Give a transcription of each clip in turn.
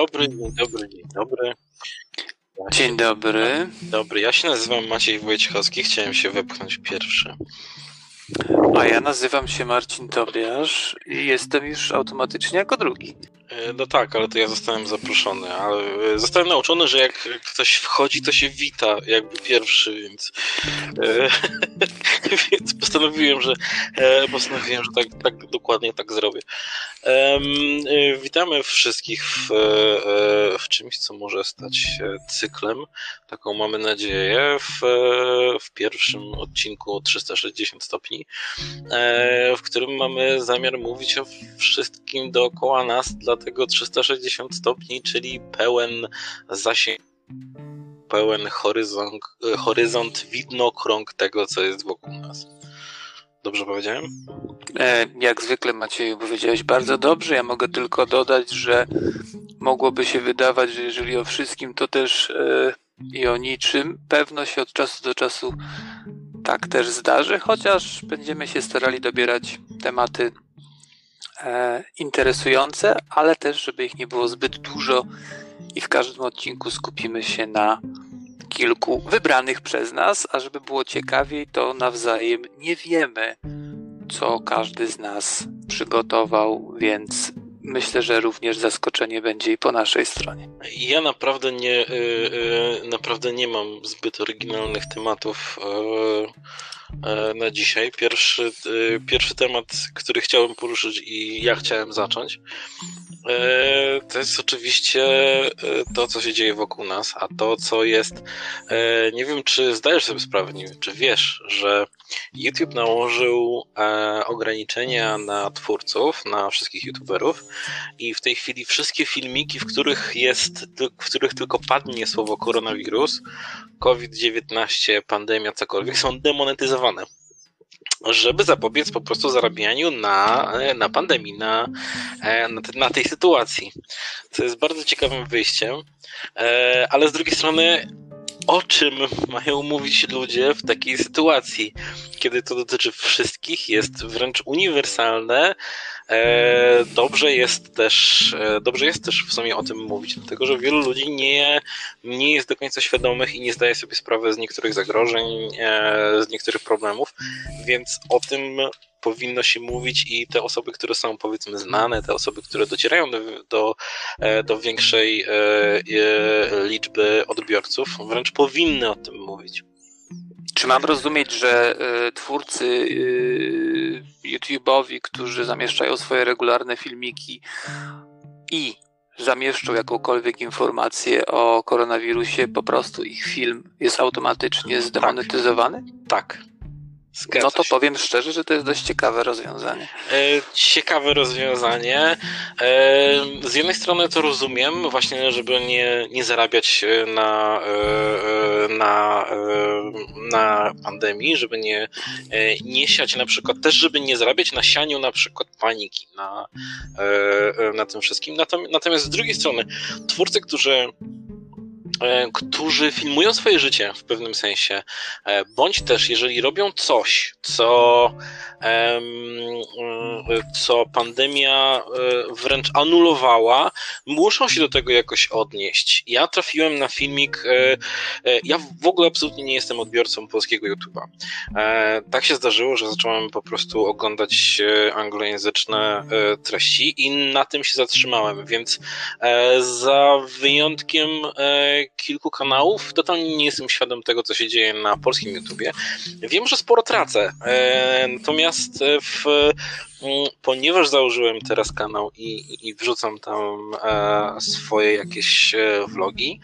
dobry, dzień dobry, dzień dobry. Ja dzień dobry. Dobry, ja się nazywam Maciej Wojciechowski, chciałem się wepchnąć pierwszy. A ja nazywam się Marcin Tobiasz i jestem już automatycznie jako drugi. E, no tak, ale to ja zostałem zaproszony, ale e, zostałem nauczony, że jak ktoś wchodzi, to się wita jakby pierwszy, więc, e, więc postanowiłem, że postanowiłem, że tak, tak dokładnie tak zrobię. witamy wszystkich w, w czymś, co może stać cyklem. Taką mamy nadzieję w, w pierwszym odcinku 360 stopni, w którym mamy zamiar mówić o wszystkim dookoła nas, dla tego 360 stopni, czyli pełen zasięg, pełen horyzont, horyzont widnokrąg tego, co jest wokół nas. Dobrze powiedziałem? E, jak zwykle Macieju powiedziałeś bardzo dobrze. Ja mogę tylko dodać, że mogłoby się wydawać, że jeżeli o wszystkim, to też e, i o niczym. Pewno się od czasu do czasu tak też zdarzy, chociaż będziemy się starali dobierać tematy e, interesujące, ale też, żeby ich nie było zbyt dużo i w każdym odcinku skupimy się na kilku wybranych przez nas, a żeby było ciekawiej, to nawzajem nie wiemy, co każdy z nas przygotował, więc myślę, że również zaskoczenie będzie i po naszej stronie. Ja naprawdę nie, y, y, naprawdę nie mam zbyt oryginalnych tematów y, na dzisiaj. Pierwszy, pierwszy temat, który chciałem poruszyć i ja chciałem zacząć, to jest oczywiście e, to, co się dzieje wokół nas, a to, co jest. E, nie wiem, czy zdajesz sobie sprawę, nie wiem, czy wiesz, że YouTube nałożył ograniczenia na twórców, na wszystkich YouTuberów, i w tej chwili wszystkie filmiki, w których jest, w których tylko padnie słowo koronawirus, COVID-19, pandemia, cokolwiek, są demonetyzowane żeby zapobiec po prostu zarabianiu na, na pandemii, na, na, te, na tej sytuacji. Co jest bardzo ciekawym wyjściem, e, ale z drugiej strony o czym mają mówić ludzie w takiej sytuacji, kiedy to dotyczy wszystkich, jest wręcz uniwersalne. E, dobrze jest też, e, dobrze jest też w sumie o tym mówić, dlatego że wielu ludzi nie, nie jest do końca świadomych i nie zdaje sobie sprawy z niektórych zagrożeń, e, z niektórych problemów, więc o tym powinno się mówić i te osoby, które są powiedzmy znane, te osoby, które docierają do, do, do większej liczby odbiorców, wręcz powinny o tym mówić. Czy mam rozumieć, że twórcy YouTube'owi, którzy zamieszczają swoje regularne filmiki i zamieszczą jakąkolwiek informację o koronawirusie, po prostu ich film jest automatycznie tak. zdemonetyzowany? Tak. Zgadza no to się. powiem szczerze, że to jest dość ciekawe rozwiązanie. E, ciekawe rozwiązanie. E, z jednej strony to rozumiem, właśnie, żeby nie, nie zarabiać na, e, na, na pandemii, żeby nie, nie siać na przykład, też żeby nie zarabiać na sianiu na przykład paniki na, na tym wszystkim. Natomiast z drugiej strony, twórcy, którzy którzy filmują swoje życie w pewnym sensie, e, bądź też jeżeli robią coś, co, e, co pandemia wręcz anulowała, muszą się do tego jakoś odnieść. Ja trafiłem na filmik, ja w ogóle absolutnie nie jestem odbiorcą polskiego YouTube'a. Tak się zdarzyło, że zacząłem po prostu oglądać anglojęzyczne treści i na tym się zatrzymałem, więc za wyjątkiem kilku kanałów, totalnie nie jestem świadom tego, co się dzieje na polskim YouTubie. Wiem, że sporo tracę, e, natomiast w, mm, ponieważ założyłem teraz kanał i, i wrzucam tam e, swoje jakieś e, vlogi,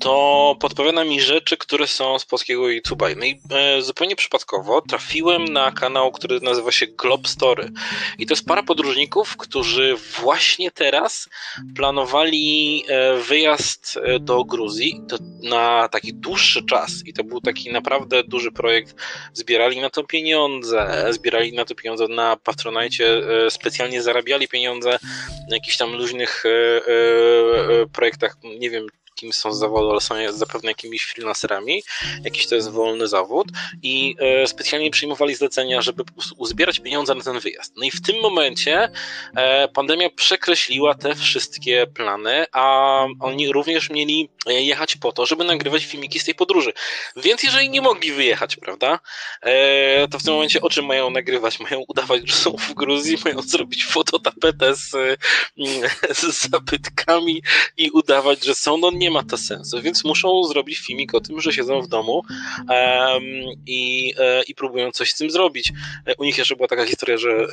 to podpowiada mi rzeczy, które są z polskiego YouTube'a. No i e, zupełnie przypadkowo trafiłem na kanał, który nazywa się Glob Story. I to jest para podróżników, którzy właśnie teraz planowali e, wyjazd do Gruzji na taki dłuższy czas. I to był taki naprawdę duży projekt. Zbierali na to pieniądze, zbierali na to pieniądze na Patronite, specjalnie zarabiali pieniądze na jakichś tam luźnych projektach, nie wiem, kim są z zawodu, ale są zapewne jakimiś freelancerami, jakiś to jest wolny zawód i e, specjalnie przyjmowali zlecenia, żeby po prostu uzbierać pieniądze na ten wyjazd. No i w tym momencie e, pandemia przekreśliła te wszystkie plany, a oni również mieli jechać po to, żeby nagrywać filmiki z tej podróży. Więc jeżeli nie mogli wyjechać, prawda, e, to w tym momencie o czym mają nagrywać? Mają udawać, że są w Gruzji, mają zrobić fototapetę z, z zabytkami i udawać, że są. No nie ma to sensu, więc muszą zrobić filmik o tym, że siedzą w domu um, i, e, i próbują coś z tym zrobić. E, u nich jeszcze była taka historia, że,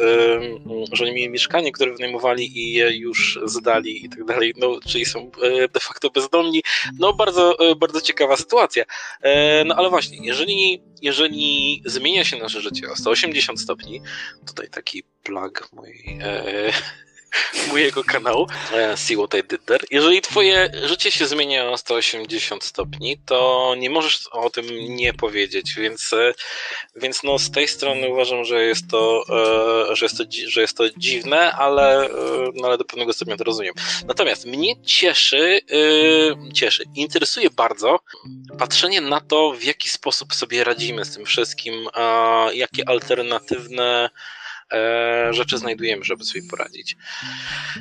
że oni mieli mieszkanie, które wynajmowali i je już zdali i tak dalej, no, czyli są de facto bezdomni. No bardzo, bardzo ciekawa sytuacja. No ale właśnie, jeżeli, jeżeli zmienia się nasze życie o 180 stopni, tutaj taki plug mojej e, mojego kanału e, See What I Did There. Jeżeli twoje życie się zmienia o 180 stopni, to nie możesz o tym nie powiedzieć, więc, e, więc no z tej strony uważam, że jest to, e, że jest to, że jest to dziwne, ale, no ale do pewnego stopnia to rozumiem. Natomiast mnie cieszy, cieszy, interesuje bardzo patrzenie na to, w jaki sposób sobie radzimy z tym wszystkim, jakie alternatywne E, rzeczy znajdujemy, żeby sobie poradzić.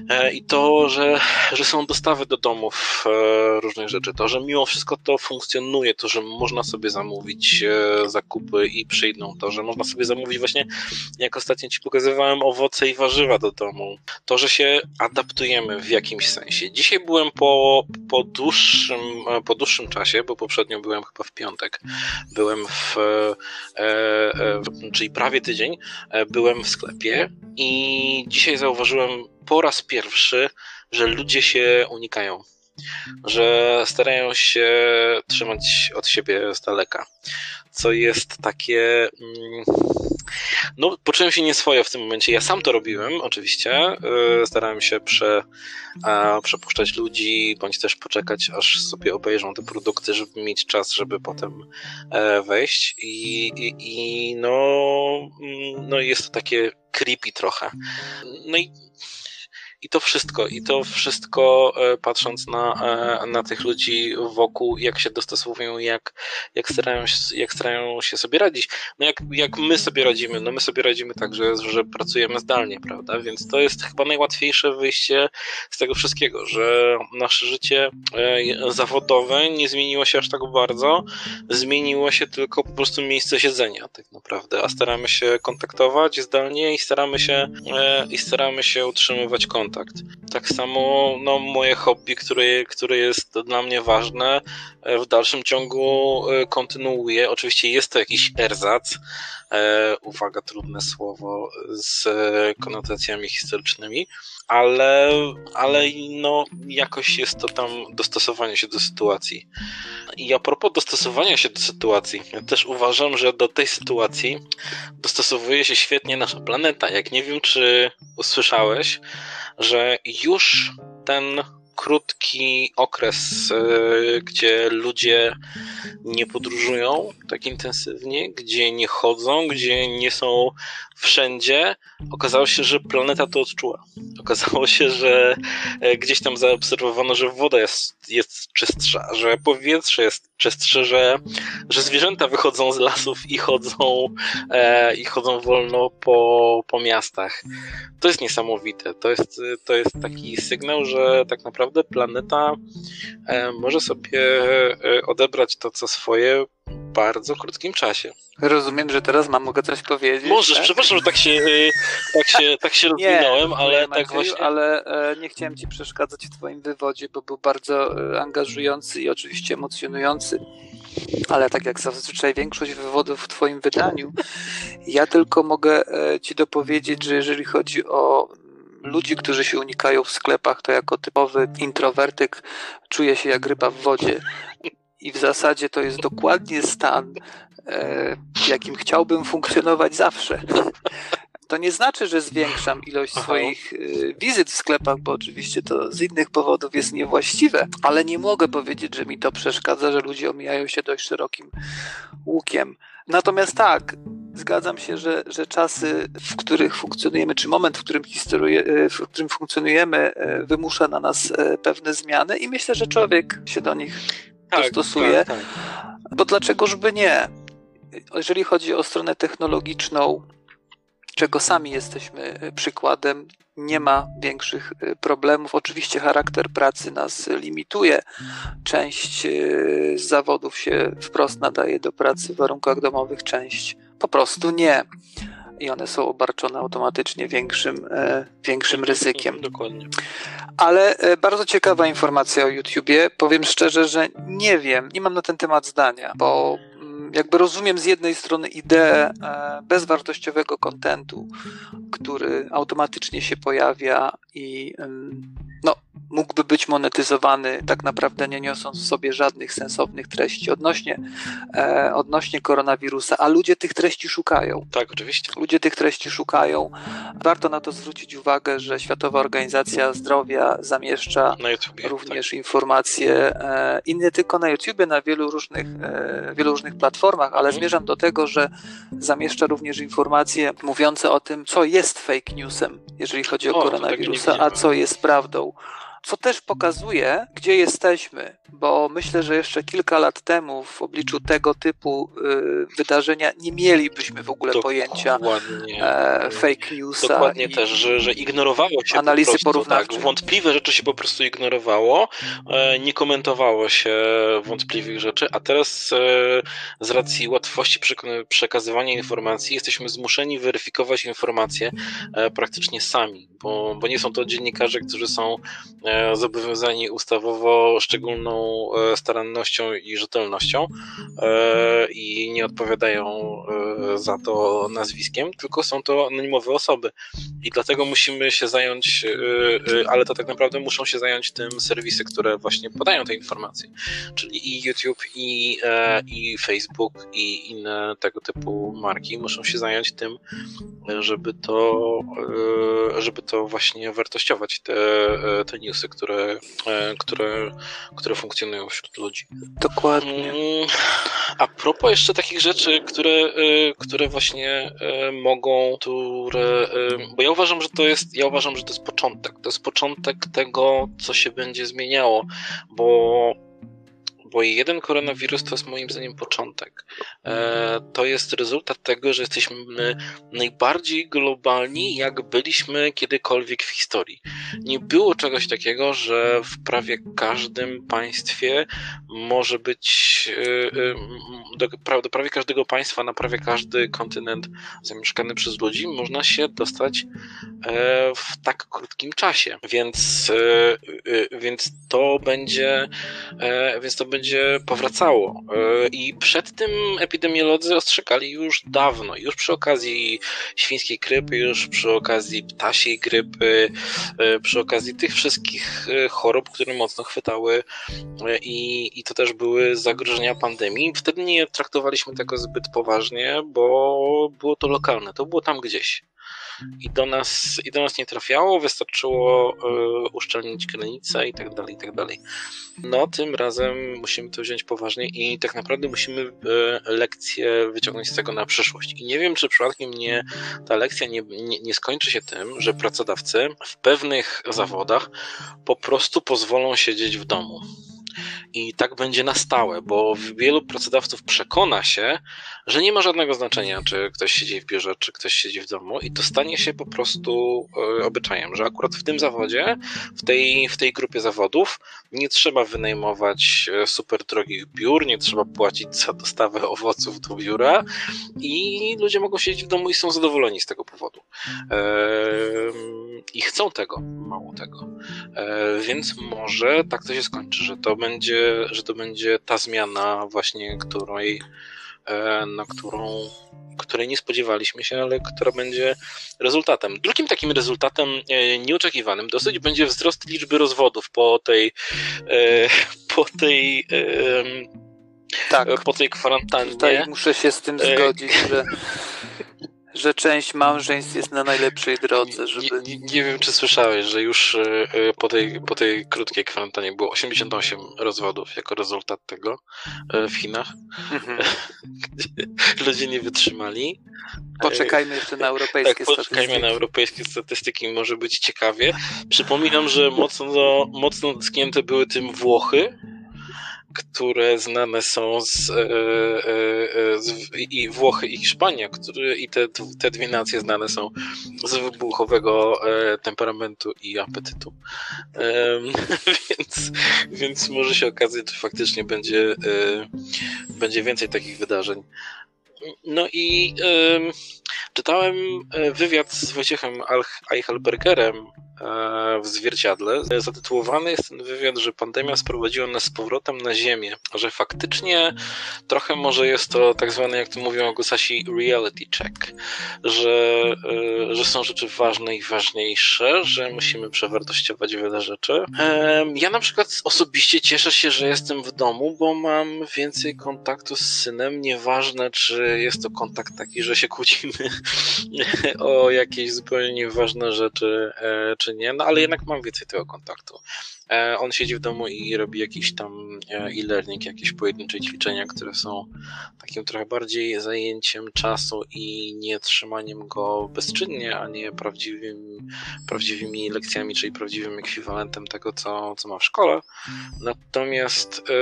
E, I to, że, że są dostawy do domów e, różnych rzeczy, to, że mimo wszystko to funkcjonuje, to, że można sobie zamówić zakupy i przyjdą, to, że można sobie zamówić właśnie, jak ostatnio Ci pokazywałem, owoce i warzywa do domu, to, że się adaptujemy w jakimś sensie. Dzisiaj byłem po, po, dłuższym, po dłuższym czasie, bo poprzednio byłem chyba w piątek, byłem w, czyli prawie tydzień, byłem w sklepie i dzisiaj zauważyłem po raz pierwszy, że ludzie się unikają. Że starają się trzymać od siebie z daleka. Co jest takie. Mm, no, poczułem się nieswojo w tym momencie. Ja sam to robiłem, oczywiście. Y, starałem się prze, przepuszczać ludzi, bądź też poczekać, aż sobie obejrzą te produkty, żeby mieć czas, żeby potem e, wejść. I, i, i no, mm, no, jest to takie creepy trochę. No i i to wszystko, i to wszystko e, patrząc na, e, na tych ludzi wokół, jak się dostosowują, jak, jak, starają, się, jak starają się sobie radzić. No jak, jak my sobie radzimy? No my sobie radzimy tak, że, że pracujemy zdalnie, prawda? Więc to jest chyba najłatwiejsze wyjście z tego wszystkiego, że nasze życie e, zawodowe nie zmieniło się aż tak bardzo, zmieniło się tylko po prostu miejsce siedzenia, tak naprawdę, a staramy się kontaktować zdalnie i staramy się, i staramy się utrzymywać kontakt kontakt. Tak samo no, moje hobby, które, które jest dla mnie ważne, e, w dalszym ciągu e, kontynuuję. Oczywiście jest to jakiś erzac, e, uwaga, trudne słowo, z konotacjami historycznymi, ale, ale no, jakoś jest to tam dostosowanie się do sytuacji. I a propos dostosowania się do sytuacji, ja też uważam, że do tej sytuacji dostosowuje się świetnie nasza planeta. Jak nie wiem, czy usłyszałeś, że już ten krótki okres, e, gdzie ludzie nie podróżują tak intensywnie, gdzie nie chodzą, gdzie nie są wszędzie, okazało się, że planeta to odczuła. Okazało się, że e, gdzieś tam zaobserwowano, że woda jest, jest czystsza, że powietrze jest czystsze, że, że zwierzęta wychodzą z lasów i chodzą, e, i chodzą wolno po, po miastach. To jest niesamowite. To jest, to jest taki sygnał, że tak naprawdę planeta e, może sobie e, odebrać to, co swoje w bardzo krótkim czasie. Rozumiem, że teraz mam mogę coś powiedzieć. Możesz, tak? przepraszam, że tak się, y, tak się, tak się rozwinąłem, ale tak Macieju, właśnie. Ale e, nie chciałem ci przeszkadzać w twoim wywodzie, bo był bardzo e, angażujący i oczywiście emocjonujący. Ale tak jak zazwyczaj większość wywodów w twoim wydaniu, ja tylko mogę e, ci dopowiedzieć, że jeżeli chodzi o ludzi, którzy się unikają w sklepach, to jako typowy introwertyk czuję się jak ryba w wodzie. I w zasadzie to jest dokładnie stan, e, w jakim chciałbym funkcjonować zawsze. To nie znaczy, że zwiększam ilość Aha. swoich e, wizyt w sklepach, bo oczywiście to z innych powodów jest niewłaściwe, ale nie mogę powiedzieć, że mi to przeszkadza, że ludzie omijają się dość szerokim łukiem. Natomiast tak, zgadzam się, że, że czasy, w których funkcjonujemy, czy moment, w którym, w którym funkcjonujemy, wymusza na nas pewne zmiany i myślę, że człowiek się do nich tak, dostosuje. Tak, tak. Bo dlaczegoż by nie? Jeżeli chodzi o stronę technologiczną, czego sami jesteśmy przykładem, nie ma większych problemów. Oczywiście charakter pracy nas limituje. Część z zawodów się wprost nadaje do pracy w warunkach domowych, część po prostu nie. I one są obarczone automatycznie większym, e, większym ryzykiem. Dokładnie. Ale e, bardzo ciekawa informacja o YouTubie. Powiem szczerze, że nie wiem, nie mam na ten temat zdania, bo jakby rozumiem z jednej strony ideę e, bezwartościowego kontentu, który automatycznie się pojawia i no, mógłby być monetyzowany, tak naprawdę nie niosąc w sobie żadnych sensownych treści odnośnie, e, odnośnie koronawirusa, a ludzie tych treści szukają. Tak, oczywiście. Ludzie tych treści szukają. Warto na to zwrócić uwagę, że Światowa Organizacja Zdrowia zamieszcza YouTube, również tak. informacje e, i nie tylko na YouTubie, na wielu różnych, e, wielu różnych platformach, ale mhm. zmierzam do tego, że zamieszcza również informacje mówiące o tym, co jest fake newsem, jeżeli chodzi o, o koronawirusa, a co jest prawdą co też pokazuje, gdzie jesteśmy, bo myślę, że jeszcze kilka lat temu w obliczu tego typu y, wydarzenia nie mielibyśmy w ogóle Dokładnie. pojęcia e, fake newsa. Dokładnie też, że, że ignorowało się analizy po prostu, tak, wątpliwe rzeczy się po prostu ignorowało, e, nie komentowało się wątpliwych rzeczy, a teraz e, z racji łatwości przekazywania informacji jesteśmy zmuszeni weryfikować informacje e, praktycznie sami, bo, bo nie są to dziennikarze, którzy są E, zobowiązani ustawowo szczególną e, starannością i rzetelnością e, i nie odpowiadają za to nazwiskiem, tylko są to anonimowe osoby. I dlatego musimy się zająć, ale to tak naprawdę muszą się zająć tym serwisy, które właśnie podają te informacje, czyli i YouTube, i, i Facebook, i inne tego typu marki muszą się zająć tym, żeby to, żeby to właśnie wartościować te, te newsy które, e, które, które funkcjonują wśród ludzi. Dokładnie. Mm, a propos jeszcze takich rzeczy, które, e, które właśnie e, mogą, które, bo ja uważam, że to jest, ja uważam, że to jest początek. To jest początek tego, co się będzie zmieniało, bo bo jeden koronawirus to jest moim zdaniem początek. E, to jest rezultat tego, że jesteśmy najbardziej globalni, jak byliśmy kiedykolwiek w historii. Nie było czegoś takiego, że w prawie każdym państwie może być, e, e, do, prawie każdego państwa, na prawie każdy kontynent zamieszkany przez ludzi, można się dostać w tak krótkim czasie. Więc, więc to będzie, więc to będzie będzie powracało. E, I przed tym epidemiolodzy ostrzegali już dawno, już przy okazji świńskiej grypy, już przy okazji ptasiej grypy, e, przy okazji tych wszystkich e, chorób, które mocno chwytały i, i to też były zagrożenia pandemii. Wtedy nie traktowaliśmy tego zbyt poważnie, bo było to lokalne, to było tam gdzieś i do nas, i do nas nie trafiało, wystarczyło y, uszczelnić granice i tak dalej, i tak dalej. No, tym razem musimy to wziąć poważnie i tak naprawdę musimy y, lekcję wyciągnąć z tego na przyszłość. I nie wiem, czy przypadkiem nie, ta lekcja nie, nie, nie skończy się tym, że pracodawcy w pewnych zawodach po prostu pozwolą siedzieć w domu. I tak będzie na stałe, bo wielu pracodawców przekona się, że nie ma żadnego znaczenia, czy ktoś siedzi w biurze, czy ktoś siedzi w domu, i to stanie się po prostu e, obyczajem, że akurat w tym zawodzie, w tej, w tej grupie zawodów, nie trzeba wynajmować e, super drogich biur, nie trzeba płacić za dostawę owoców do biura, i ludzie mogą siedzieć w domu i są zadowoleni z tego powodu. I chcą tego, mało tego. E, więc może tak to się skończy, że to będzie że to będzie ta zmiana właśnie, której, e, na którą której nie spodziewaliśmy się, ale która będzie rezultatem. Drugim takim rezultatem e, nieoczekiwanym dosyć będzie wzrost liczby rozwodów po tej e, po tej tak. po tej kwarantannie. Tutaj muszę się z tym zgodzić, że że część małżeństw jest na najlepszej drodze, żeby... Nie, nie, nie wiem, czy słyszałeś, że już e, po tej, po tej krótkiej kwarantannie było 88 rozwodów jako rezultat tego w Chinach, mhm. ludzie nie wytrzymali. Poczekajmy jeszcze na europejskie tak, statystyki. poczekajmy na europejskie statystyki, może być ciekawie. Przypominam, że mocno, mocno dotknięte były tym Włochy, które znane są z, e, e, e, z, i Włochy i Hiszpania, które, i te, te dwie nacje znane są z wybuchowego temperamentu i apetytu. więc, więc może się okazać, że faktycznie będzie, będzie więcej takich wydarzeń. No i czytałem wywiad z Wojciechem Eichelbergerem w zwierciadle. Zatytułowany jest ten wywiad, że pandemia sprowadziła nas z powrotem na Ziemię, że faktycznie trochę może jest to tak zwany, jak to mówią Agusasi, reality check, że, e, że są rzeczy ważne i ważniejsze, że musimy przewartościować wiele rzeczy. Ja na przykład osobiście cieszę się, że jestem w domu, bo mam więcej kontaktu z synem, nieważne czy jest to kontakt taki, że się kłócimy o jakieś zupełnie nieważne rzeczy, e, czy czy nie, no ale jednak mam więcej tego kontaktu. E, on siedzi w domu i robi jakiś tam e, e-learning, jakieś pojedyncze ćwiczenia, które są takim trochę bardziej zajęciem czasu i nie trzymaniem go bezczynnie, a nie prawdziwymi, prawdziwymi lekcjami, czyli prawdziwym ekwiwalentem tego, co, co ma w szkole. Natomiast e,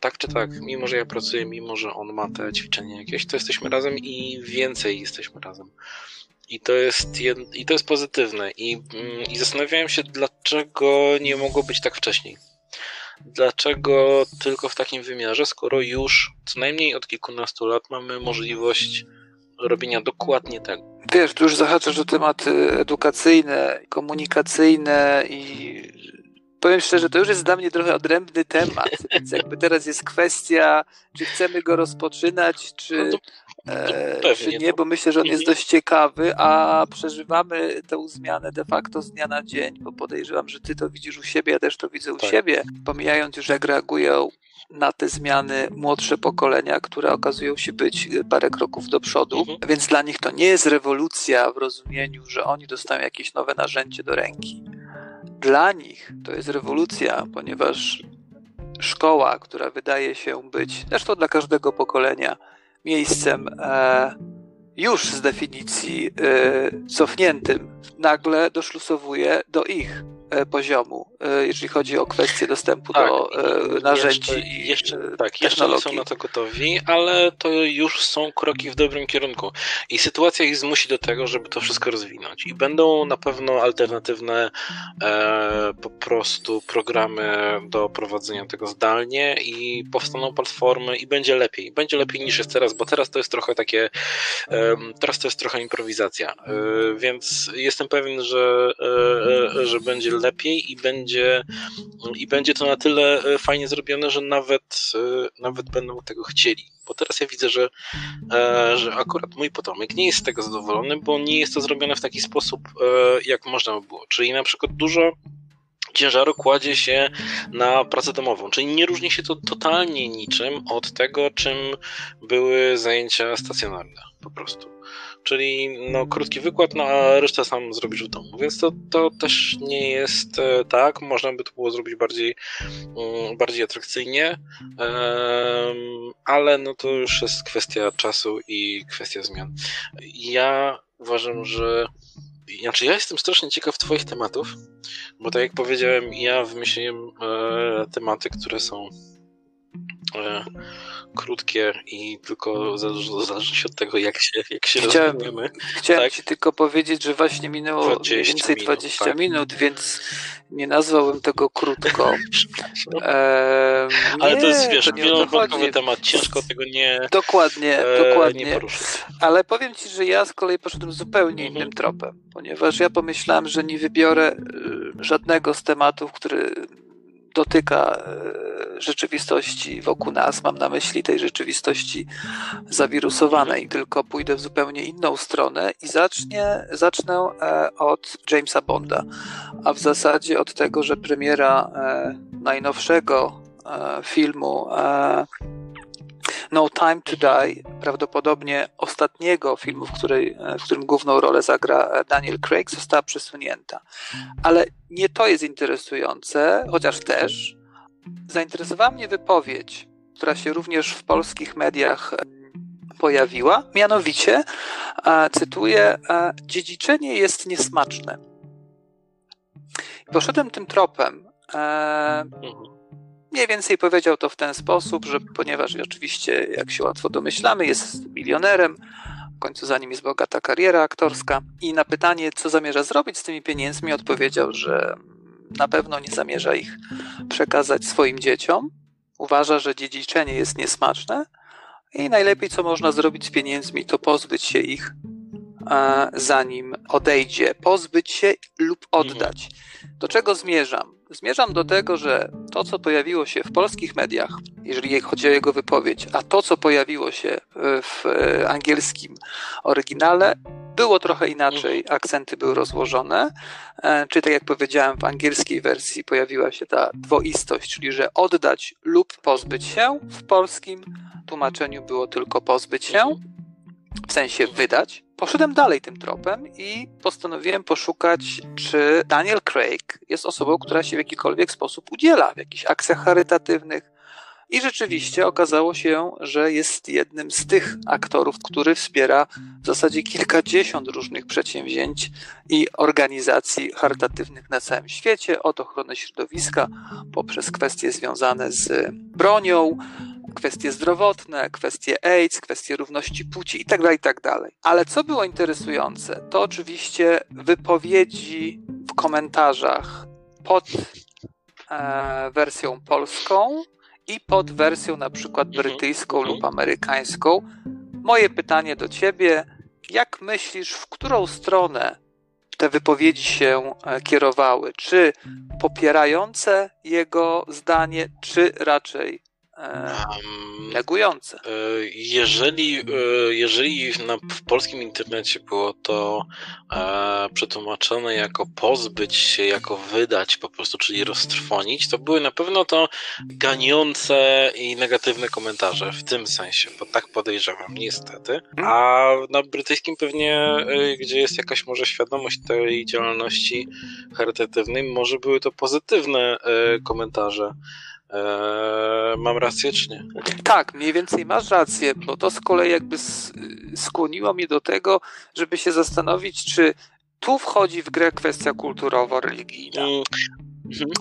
tak czy tak, mimo że ja pracuję, mimo że on ma te ćwiczenia jakieś, to jesteśmy razem i więcej jesteśmy razem. I to jest, jed... i to jest pozytywne. I, mm, I zastanawiałem się, dlaczego nie mogło być tak wcześniej. Dlaczego tylko w takim wymiarze, skoro już co najmniej od kilkunastu lat mamy możliwość robienia dokładnie tego. Wiesz, tu już zahaczasz o tematy edukacyjne, komunikacyjne i powiem szczerze, to już jest dla mnie trochę odrębny temat, więc jakby teraz jest kwestia, czy chcemy go rozpoczynać, czy... No to Pewnie, czy nie, bo myślę, że on jest dość ciekawy, a przeżywamy tę zmianę de facto z dnia na dzień, bo podejrzewam, że ty to widzisz u siebie, ja też to widzę u tak. siebie, pomijając już jak reagują na te zmiany młodsze pokolenia, które okazują się być parę kroków do przodu, mhm. więc dla nich to nie jest rewolucja w rozumieniu, że oni dostają jakieś nowe narzędzie do ręki. Dla nich to jest rewolucja, ponieważ szkoła, która wydaje się być, zresztą dla każdego pokolenia, miejscem e, już z definicji e, cofniętym, nagle doszlusowuje do ich poziomu, e, jeżeli chodzi o kwestię dostępu tak, do e, narzędzi jeszcze, i jeszcze, Tak, jeszcze nie są na to gotowi, ale to już są kroki w dobrym kierunku. I sytuacja ich zmusi do tego, żeby to wszystko rozwinąć. I będą na pewno alternatywne e, po prostu programy do prowadzenia tego zdalnie i powstaną platformy i będzie lepiej. Będzie lepiej niż jest teraz, bo teraz to jest trochę takie, e, teraz to jest trochę improwizacja. E, więc jestem pewien, że, że będzie lepiej i będzie, i będzie to na tyle e, fajnie zrobione, że nawet, e, nawet będą tego chcieli. Bo teraz ja widzę, że, e, że akurat mój potomek nie jest z tego zadowolony, bo nie jest to zrobione w taki sposób, jak można by było. Czyli na przykład dużo ciężaru kładzie się na pracę domową, czyli nie różni się to totalnie niczym od tego, czym były zajęcia stacjonarne po prostu. Czyli no, krótki wykład, no a resztę sam zrobisz w domu. Więc to, to też nie jest e, tak. Można by to było zrobić bardziej, um, bardziej atrakcyjnie, ale no to już jest kwestia czasu i kwestia zmian. Ja uważam, że znaczy, ja jestem strasznie ciekaw Twoich tematów, bo tak jak powiedziałem, ja wymyśliłem e, tematy, które są e, krótkie i tylko zależy się od tego, jak się, jak się Chciałem, rozumiem. Chciałem tak? ci tylko powiedzieć, że właśnie minęło 20 mniej więcej 20 minut, tak. minut, więc nie nazwałbym tego krótko. Ale nie, to jest, wiesz, wielowątkowy temat, ciężko tego nie Dokładnie, e, dokładnie. Nie Ale powiem ci, że ja z kolei poszedłem zupełnie mhm. innym tropem, ponieważ ja pomyślałem, że nie wybiorę y, żadnego z tematów, który dotyka e, rzeczywistości wokół nas, mam na myśli tej rzeczywistości zawirusowanej, tylko pójdę w zupełnie inną stronę i zacznie, zacznę e, od Jamesa Bonda, a w zasadzie od tego, że premiera e, najnowszego filmu No Time to Die, prawdopodobnie ostatniego filmu, w, której, w którym główną rolę zagra Daniel Craig, została przesunięta. Ale nie to jest interesujące, chociaż też. Zainteresowała mnie wypowiedź, która się również w polskich mediach pojawiła, mianowicie, cytuję, dziedziczenie jest niesmaczne. Poszedłem tym tropem. Mniej więcej powiedział to w ten sposób, że ponieważ oczywiście, jak się łatwo domyślamy, jest milionerem, w końcu za nim jest bogata kariera aktorska i na pytanie, co zamierza zrobić z tymi pieniędzmi, odpowiedział, że na pewno nie zamierza ich przekazać swoim dzieciom. Uważa, że dziedziczenie jest niesmaczne i najlepiej, co można zrobić z pieniędzmi, to pozbyć się ich, zanim odejdzie. Pozbyć się lub oddać. Do czego zmierzam? Zmierzam do tego, że to, co pojawiło się w polskich mediach, jeżeli chodzi o jego wypowiedź, a to, co pojawiło się w angielskim oryginale, było trochę inaczej, akcenty były rozłożone. E, czy tak jak powiedziałem, w angielskiej wersji pojawiła się ta dwoistość, czyli że oddać lub pozbyć się. W polskim tłumaczeniu było tylko pozbyć się, w sensie wydać. Poszedłem dalej tym tropem i postanowiłem poszukać, czy Daniel Craig jest osobą, która się w jakikolwiek sposób udziela w jakichś akcjach charytatywnych. I rzeczywiście okazało się, że jest jednym z tych aktorów, który wspiera w zasadzie kilkadziesiąt różnych przedsięwzięć i organizacji charytatywnych na całym świecie, od ochrony środowiska poprzez kwestie związane z bronią, kwestie zdrowotne, kwestie AIDS, kwestie równości płci itd., tak itd. Tak Ale co było interesujące, to oczywiście wypowiedzi w komentarzach pod e, wersją polską i pod wersją na przykład mhm. brytyjską lub amerykańską. Moje pytanie do ciebie, jak myślisz, w którą stronę te wypowiedzi się e, kierowały? Czy popierające jego zdanie, czy raczej Um, negujące. E, jeżeli, e, jeżeli na, w polskim internecie było to e, przetłumaczone jako pozbyć się, jako wydać po prostu, czyli roztrwonić, to były na pewno to ganiące i negatywne komentarze w tym sensie, bo tak podejrzewam, niestety. Mhm. A na brytyjskim pewnie, gdzie jest jakaś może świadomość tej działalności charytatywnej, może były to pozytywne komentarze. Eee, mam rację, czy nie? Tak, mniej więcej masz rację, bo to z kolei jakby skłoniło mnie do tego, żeby się zastanowić, czy tu wchodzi w grę kwestia kulturowo-religijna. Mm.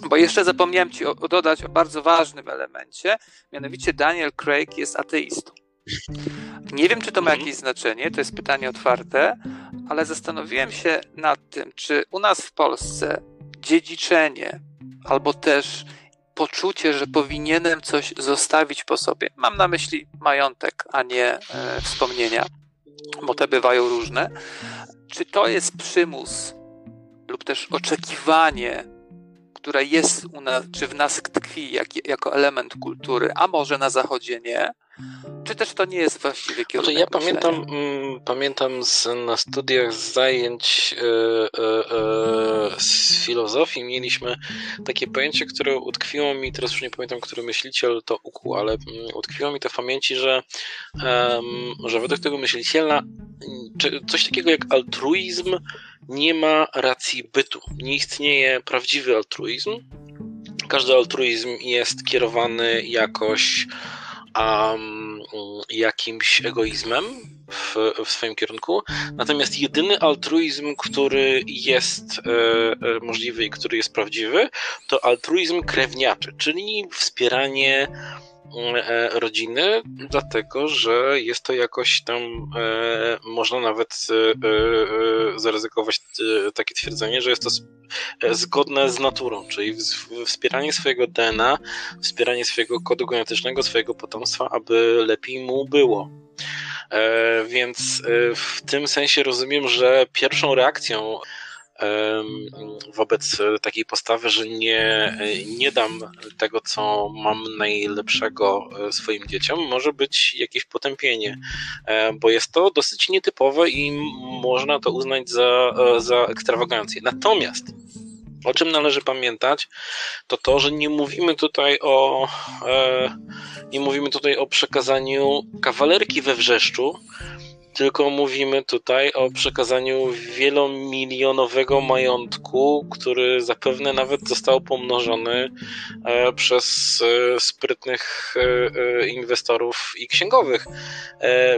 Bo jeszcze zapomniałem Ci o, o dodać o bardzo ważnym elemencie, mianowicie Daniel Craig jest ateistą. Nie wiem, czy to ma mhm. jakieś znaczenie, to jest pytanie otwarte, ale zastanowiłem się nad tym, czy u nas w Polsce dziedziczenie albo też poczucie, że powinienem coś zostawić po sobie. Mam na myśli majątek, a nie e, wspomnienia, bo te bywają różne. Czy to jest przymus lub też oczekiwanie, które jest u nas, czy w nas tkwi jak, jako element kultury, a może na Zachodzie nie? Czy też to nie jest właściwie kierunek Ja pamiętam, mm, pamiętam z, na studiach zajęć e, e, e, z filozofii mieliśmy takie pojęcie, które utkwiło mi, teraz już nie pamiętam, który myśliciel to ukuł, ale mm, utkwiło mi to w pamięci, że, że według tego myśliciela coś takiego jak altruizm nie ma racji bytu. Nie istnieje prawdziwy altruizm. Każdy altruizm jest kierowany jakoś um, jakimś egoizmem w, w swoim kierunku. Natomiast jedyny altruizm, który jest e, e, możliwy i który jest prawdziwy, to altruizm krewniaczy, czyli wspieranie rodziny, dlatego że jest to jakoś tam, e, można nawet e, zaryzykować takie twierdzenie, że jest to zgodne z naturą, czyli wspieranie swojego DNA, wspieranie swojego kodu genetycznego, swojego potomstwa, aby lepiej mu było. Więc w tym sensie rozumiem, że pierwszą reakcją wobec takiej postawy, że nie, nie dam tego, co mam najlepszego e, swoim dzieciom, może być jakieś potępienie, e, bo jest to dosyć nietypowe i można to uznać za, e, za ekstrawagancję. Natomiast O czym należy pamiętać, to to, że nie mówimy tutaj o nie mówimy tutaj o przekazaniu kawalerki we wrzeszczu, tylko mówimy tutaj o przekazaniu wielomilionowego majątku, który zapewne nawet został pomnożony e, przez e, sprytnych e, inwestorów i księgowych.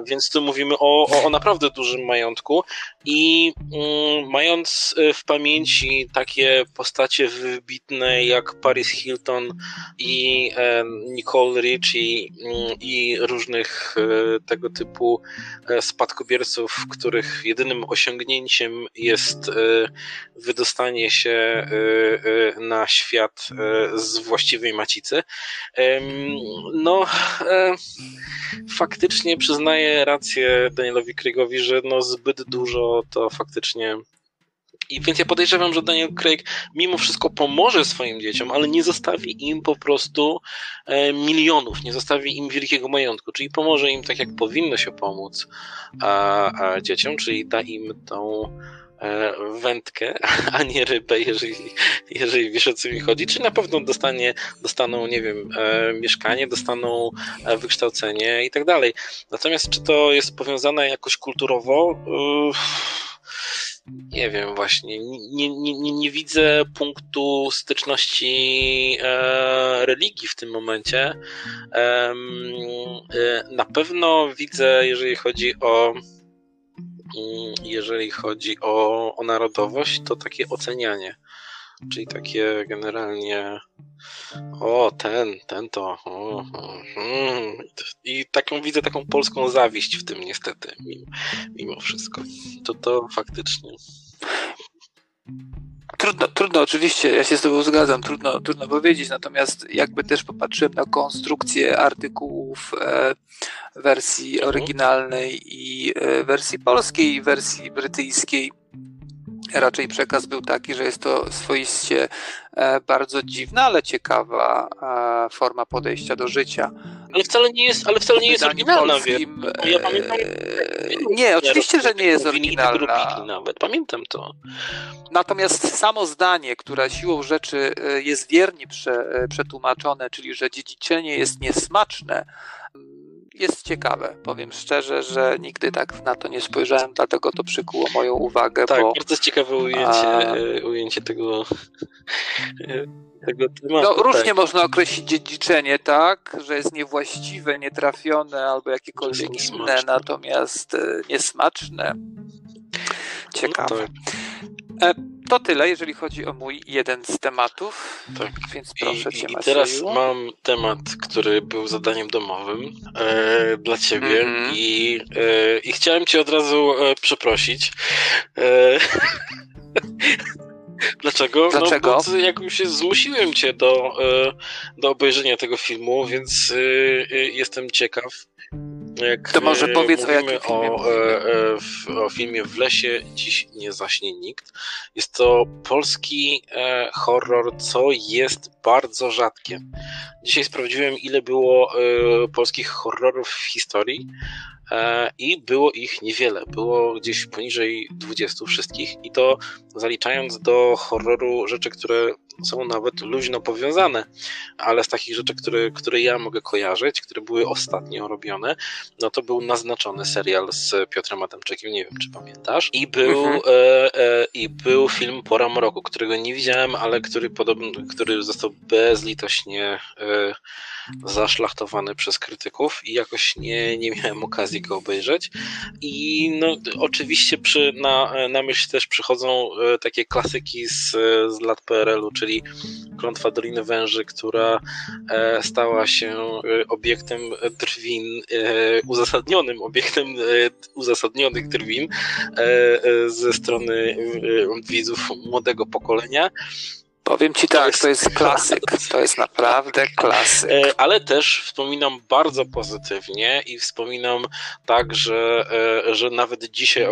Więc tu mówimy o, o, naprawdę dużym majątku i mm, mając w pamięci takie postacie wybitne jak Paris Hilton i Nicole Richie mm, i różnych tego typu spadkobierców, spadkobierców, których jedynym osiągnięciem jest e, wydostanie się e, e, na świat z właściwej macicy. No, faktycznie przyznaję rację Danielowi Craigowi, że no zbyt dużo to faktycznie i więc ja podejrzewam, że Daniel Craig mimo wszystko pomoże swoim dzieciom, ale nie zostawi im po prostu e, milionów, nie zostawi im wielkiego majątku, czyli pomoże im tak, jak powinno się pomóc a, a dzieciom, czyli da im tą e, wędkę, a nie rybę, jeżeli, jeżeli wiesz o co mi chodzi, czy na pewno dostanie, dostaną, nie wiem, e, mieszkanie, dostaną wykształcenie i tak dalej. Natomiast czy to jest powiązane jakoś kulturowo? Nie wiem właśnie, nie, nie, nie, nie widzę punktu styczności e, religii w tym momencie. E, na pewno widzę, jeżeli chodzi o mm, jeżeli chodzi o, o narodowość, to takie ocenianie. Czyli takie generalnie o, ten, ten to. O, mm. I taką widzę taką polską zawiść w tym niestety, mimo, mimo wszystko. To to faktycznie. Trudno, trudno, oczywiście, ja się z Tobą zgadzam, trudno, trudno powiedzieć, natomiast jakby też popatrzyłem na konstrukcję artykułów e, wersji mhm. oryginalnej i e, wersji polskiej, wersji brytyjskiej, raczej przekaz był taki, że jest to swoiście e, bardzo dziwna, ale ciekawa e, forma podejścia do życia. Ale wcale nie jest, ale wcale nie jest oryginalna, polskim, wie. Ja pamiętam. Nie, oczywiście, że nie jest oryginalna. Nawet pamiętam to. Natomiast samo zdanie, które siłą rzeczy e, jest wiernie prze, przetłumaczone, czyli że dziedziczenie jest niesmaczne, jest ciekawe. Powiem szczerze, że nigdy tak na to nie spojrzałem, dlatego to przykuło moją uwagę. Tak, bo, bardzo ciekawe ujęcie, a... E, ujęcie tego, e, tego tematu. No, różnie tak. można określić dziedziczenie, tak, że jest niewłaściwe, nietrafione albo jakiekolwiek inne, natomiast e, niesmaczne. Ciekawe. No tak. To tyle, jeżeli chodzi o mój jeden z tematów. Tak. Więc proszę I, cię, I teraz mam temat, który był zadaniem domowym e, dla ciebie mm -hmm. i, e, i chciałem cię od razu e, przeprosić. E, Dlaczego? Dlaczego? No, bo jakoś zmusiłem cię do, e, do obejrzenia tego filmu, więc e, jestem ciekaw. Jak to może powiedz o jakim filmie. O, e, o filmie W lesie dziś nie zaśnie nikt. Jest to polski horror, co jest bardzo rzadkie. Dzisiaj sprawdziłem, ile było polskich horrorów w historii. E, i było ich niewiele. Było gdzieś poniżej 20 wszystkich i to zaliczając do horroru rzeczy, które są nawet luźno powiązane, ale z takich rzeczy, które, które ja mogę kojarzyć, które były ostatnio robione, no to był naznaczony serial z Piotrem Adamczykiem, nie wiem czy pamiętasz, i był, mhm. e, e, i był film Pora Mroku, którego nie widziałem, ale który, podobno, który został bezlitośnie e, zaszlachtowany przez krytyków i jakoś nie, nie miałem okazji go obejrzeć. I no, oczywiście przy, na, na myśl też przychodzą e, takie klasyki z, z lat PRL-u, czyli Klątwa Doliny Węży, która e, stała się e, obiektem drwin, uzasadnionym obiektem uzasadnionych drwin ze strony widzów młodego pokolenia. Powiem ci tak, to jest klasyk. To jest naprawdę klasyk. E, ale też wspominam bardzo pozytywnie i wspominam tak, że, e, że nawet dzisiaj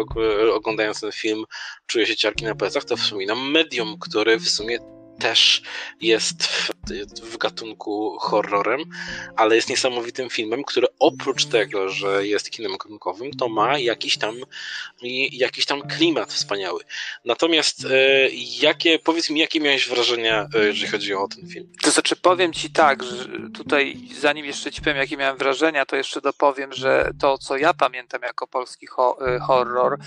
oglądając ten film czuję się ciarki na plecach, to wspominam medium, który w sumie też jest w, w, gatunku horrorem, ale jest niesamowitym filmem, który oprócz tego, że jest kinem gatunkowym, to ma jakiś tam, jakiś tam klimat wspaniały. Natomiast e, jakie, powiedz mi, jakie miałeś wrażenia, e, jeżeli chodzi o ten film? To znaczy, powiem ci tak, że tutaj, zanim jeszcze ci powiem, jakie miałem wrażenia, to jeszcze dopowiem, że to, co ja pamiętam jako polski ho e, horror,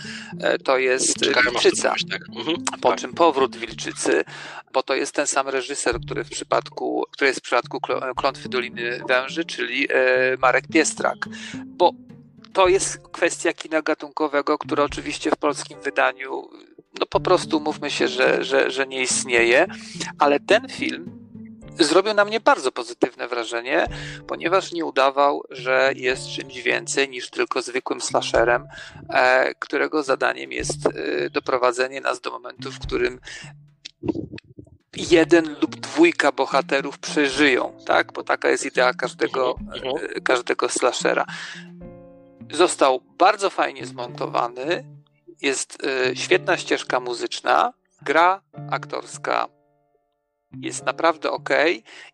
to jest Czekałem, Wilczyca. Tak. Mhm, po tak. czym powrót Wilczycy, bo to jest ten sam reżyser, który w przypadku, który jest w przypadku Klątwy Doliny Węży, czyli Marek Piestrak. Bo to jest kwestia kina gatunkowego, które oczywiście w polskim wydaniu no po prostu mówmy się, że, że, że nie istnieje, ale ten film zrobił na mnie bardzo pozytywne wrażenie, ponieważ nie udawał, że jest czymś więcej niż tylko zwykłym slasherem, e, którego zadaniem jest e, doprowadzenie nas do momentu, w którym jeden lub dwójka bohaterów przeżyją, tak? Bo taka jest idea każdego, mhm. E, każdego slashera. Został bardzo fajnie zmontowany, jest y, świetna ścieżka muzyczna, gra aktorska jest naprawdę ok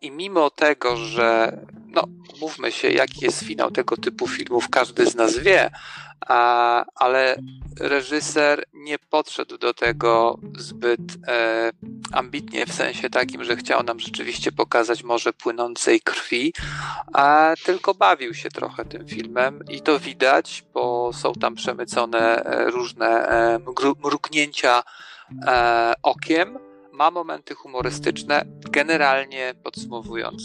i mimo tego, że no, mówmy się, jaki jest finał tego typu filmów, każdy z nas wie, ale reżyser nie podszedł do tego zbyt e, ambitnie, w sensie takim, że chciał nam rzeczywiście pokazać morze płynącej krwi, a tylko bawił się trochę tym filmem i to widać, bo są tam przemycone e, różne e, mrugnięcia e, okiem, ma momenty humorystyczne. Generalnie podsumowując,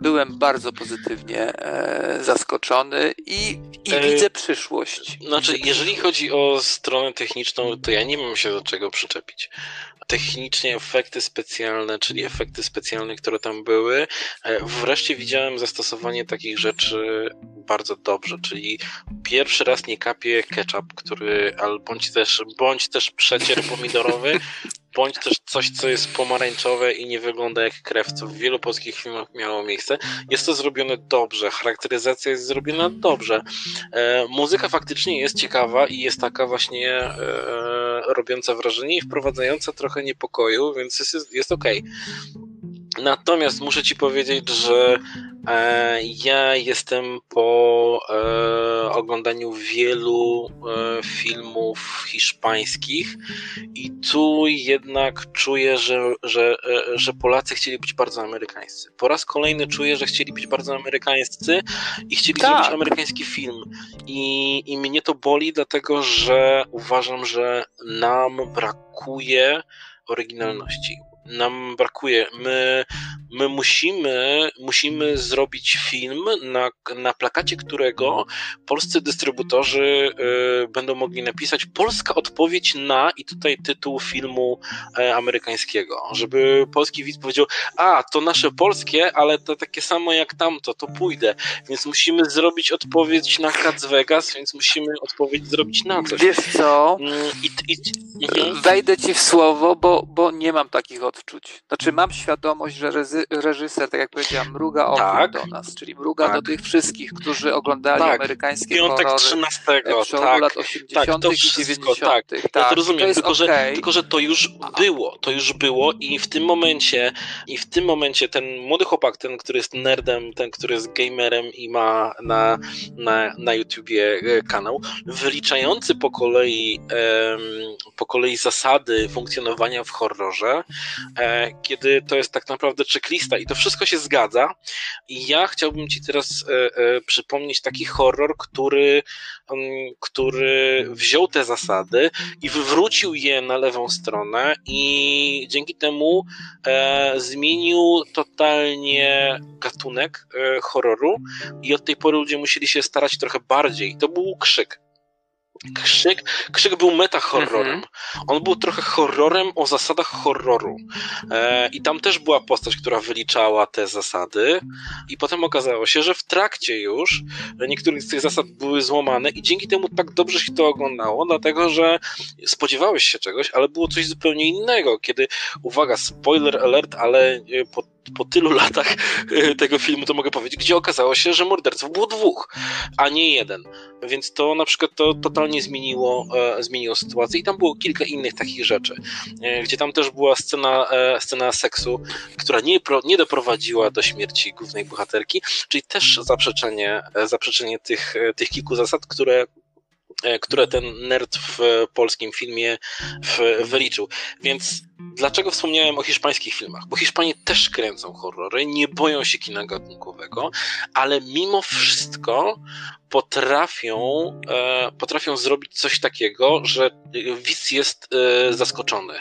byłem bardzo pozytywnie e, zaskoczony i, i e, widzę przyszłość. Znaczy, jeżeli chodzi o stronę techniczną, to ja nie mam się do czego przyczepić. Technicznie efekty specjalne, czyli efekty specjalne, które tam były, e, wreszcie widziałem zastosowanie takich rzeczy bardzo dobrze, czyli pierwszy raz nie kapie ketchup, który, ale bądź też, bądź też przecier pomidorowy, bądź też coś, co jest pomarańczowe i nie wygląda jak krew, co w wielu polskich filmach miało miejsce. Jest to zrobione dobrze, charakteryzacja jest zrobiona dobrze. E, muzyka faktycznie jest ciekawa i jest taka właśnie e, robiąca wrażenie i wprowadzająca trochę niepokoju, więc jest, jest okej. Okay. Natomiast muszę ci powiedzieć, że e, ja jestem po e, oglądaniu wielu e, filmów hiszpańskich i tu jednak czuję, że, że, e, że Polacy chcieli być bardzo amerykańscy. Po raz kolejny czuję, że chcieli być bardzo amerykańscy i chcieli tak. zrobić amerykański film. I, I mnie to boli, dlatego że uważam, że nam brakuje oryginalności nam brakuje. My, my musimy, musimy zrobić film, na, na plakacie którego polscy dystrybutorzy y, będą mogli napisać polska odpowiedź na i tutaj tytuł filmu y, amerykańskiego, żeby polski widz powiedział, a to nasze polskie, ale to takie samo jak tamto, to pójdę. Więc musimy zrobić odpowiedź na Cats Vegas, więc musimy odpowiedź zrobić na coś. Wiesz co? Mm, I, i, i, mhm. Wejdę ci w słowo, bo, bo nie mam takich odczuć. Znaczy mam świadomość, że reżyser, tak jak powiedziałem, mruga okiem tak. do nas, czyli mruga tak. do tych wszystkich, którzy oglądali tak. amerykańskie Piątek horrory 13, przełomu tak. lat 80. Tak, to wszystko, i 90. Tak. Ja to tak, rozumiem, to tylko, okay. że, tylko że to już było, to już było i w tym momencie i w tym momencie ten młody chłopak, ten, który jest nerdem, ten, który jest gamerem i ma na, na, na YouTubie e, kanał, wyliczający po kolei po kolei zasady funkcjonowania w horrorze, kiedy to jest tak naprawdę checklista i to wszystko się zgadza. I ja chciałbym Ci teraz e, e, przypomnieć taki horror, który, mm, który wziął te zasady i wywrócił je na lewą stronę i dzięki temu zmienił totalnie gatunek horroru i od tej pory ludzie musieli się starać trochę bardziej. To był krzyk. Krzyk, Krzyk był meta-horrorem. Mhm. On był trochę horrorem o zasadach horroru. E, I tam też była postać, która wyliczała te zasady. I potem okazało się, że w trakcie już niektóre z tych zasad były złamane i dzięki temu tak dobrze się to oglądało, dlatego że spodziewałeś się czegoś, ale było coś zupełnie innego. Kiedy, uwaga, spoiler alert, ale e, po tylu latach e, tego filmu to mogę powiedzieć, gdzie okazało się, że morderców było dwóch, a nie jeden. Więc to na przykład to totalnie zmieniło, e, zmieniło sytuację i tam było kilka innych takich rzeczy, e, gdzie tam też była scena, e, scena seksu, która nie, pro, nie doprowadziła do śmierci głównej bohaterki, czyli też zaprzeczenie, e, zaprzeczenie tych, e, tych kilku zasad, które które ten nerd w polskim filmie wyliczył. Więc dlaczego wspomniałem o hiszpańskich filmach? Bo Hiszpanie też kręcą horrory, nie boją się kina gatunkowego, ale mimo wszystko potrafią, e, potrafią zrobić coś takiego, że widz jest e, zaskoczony.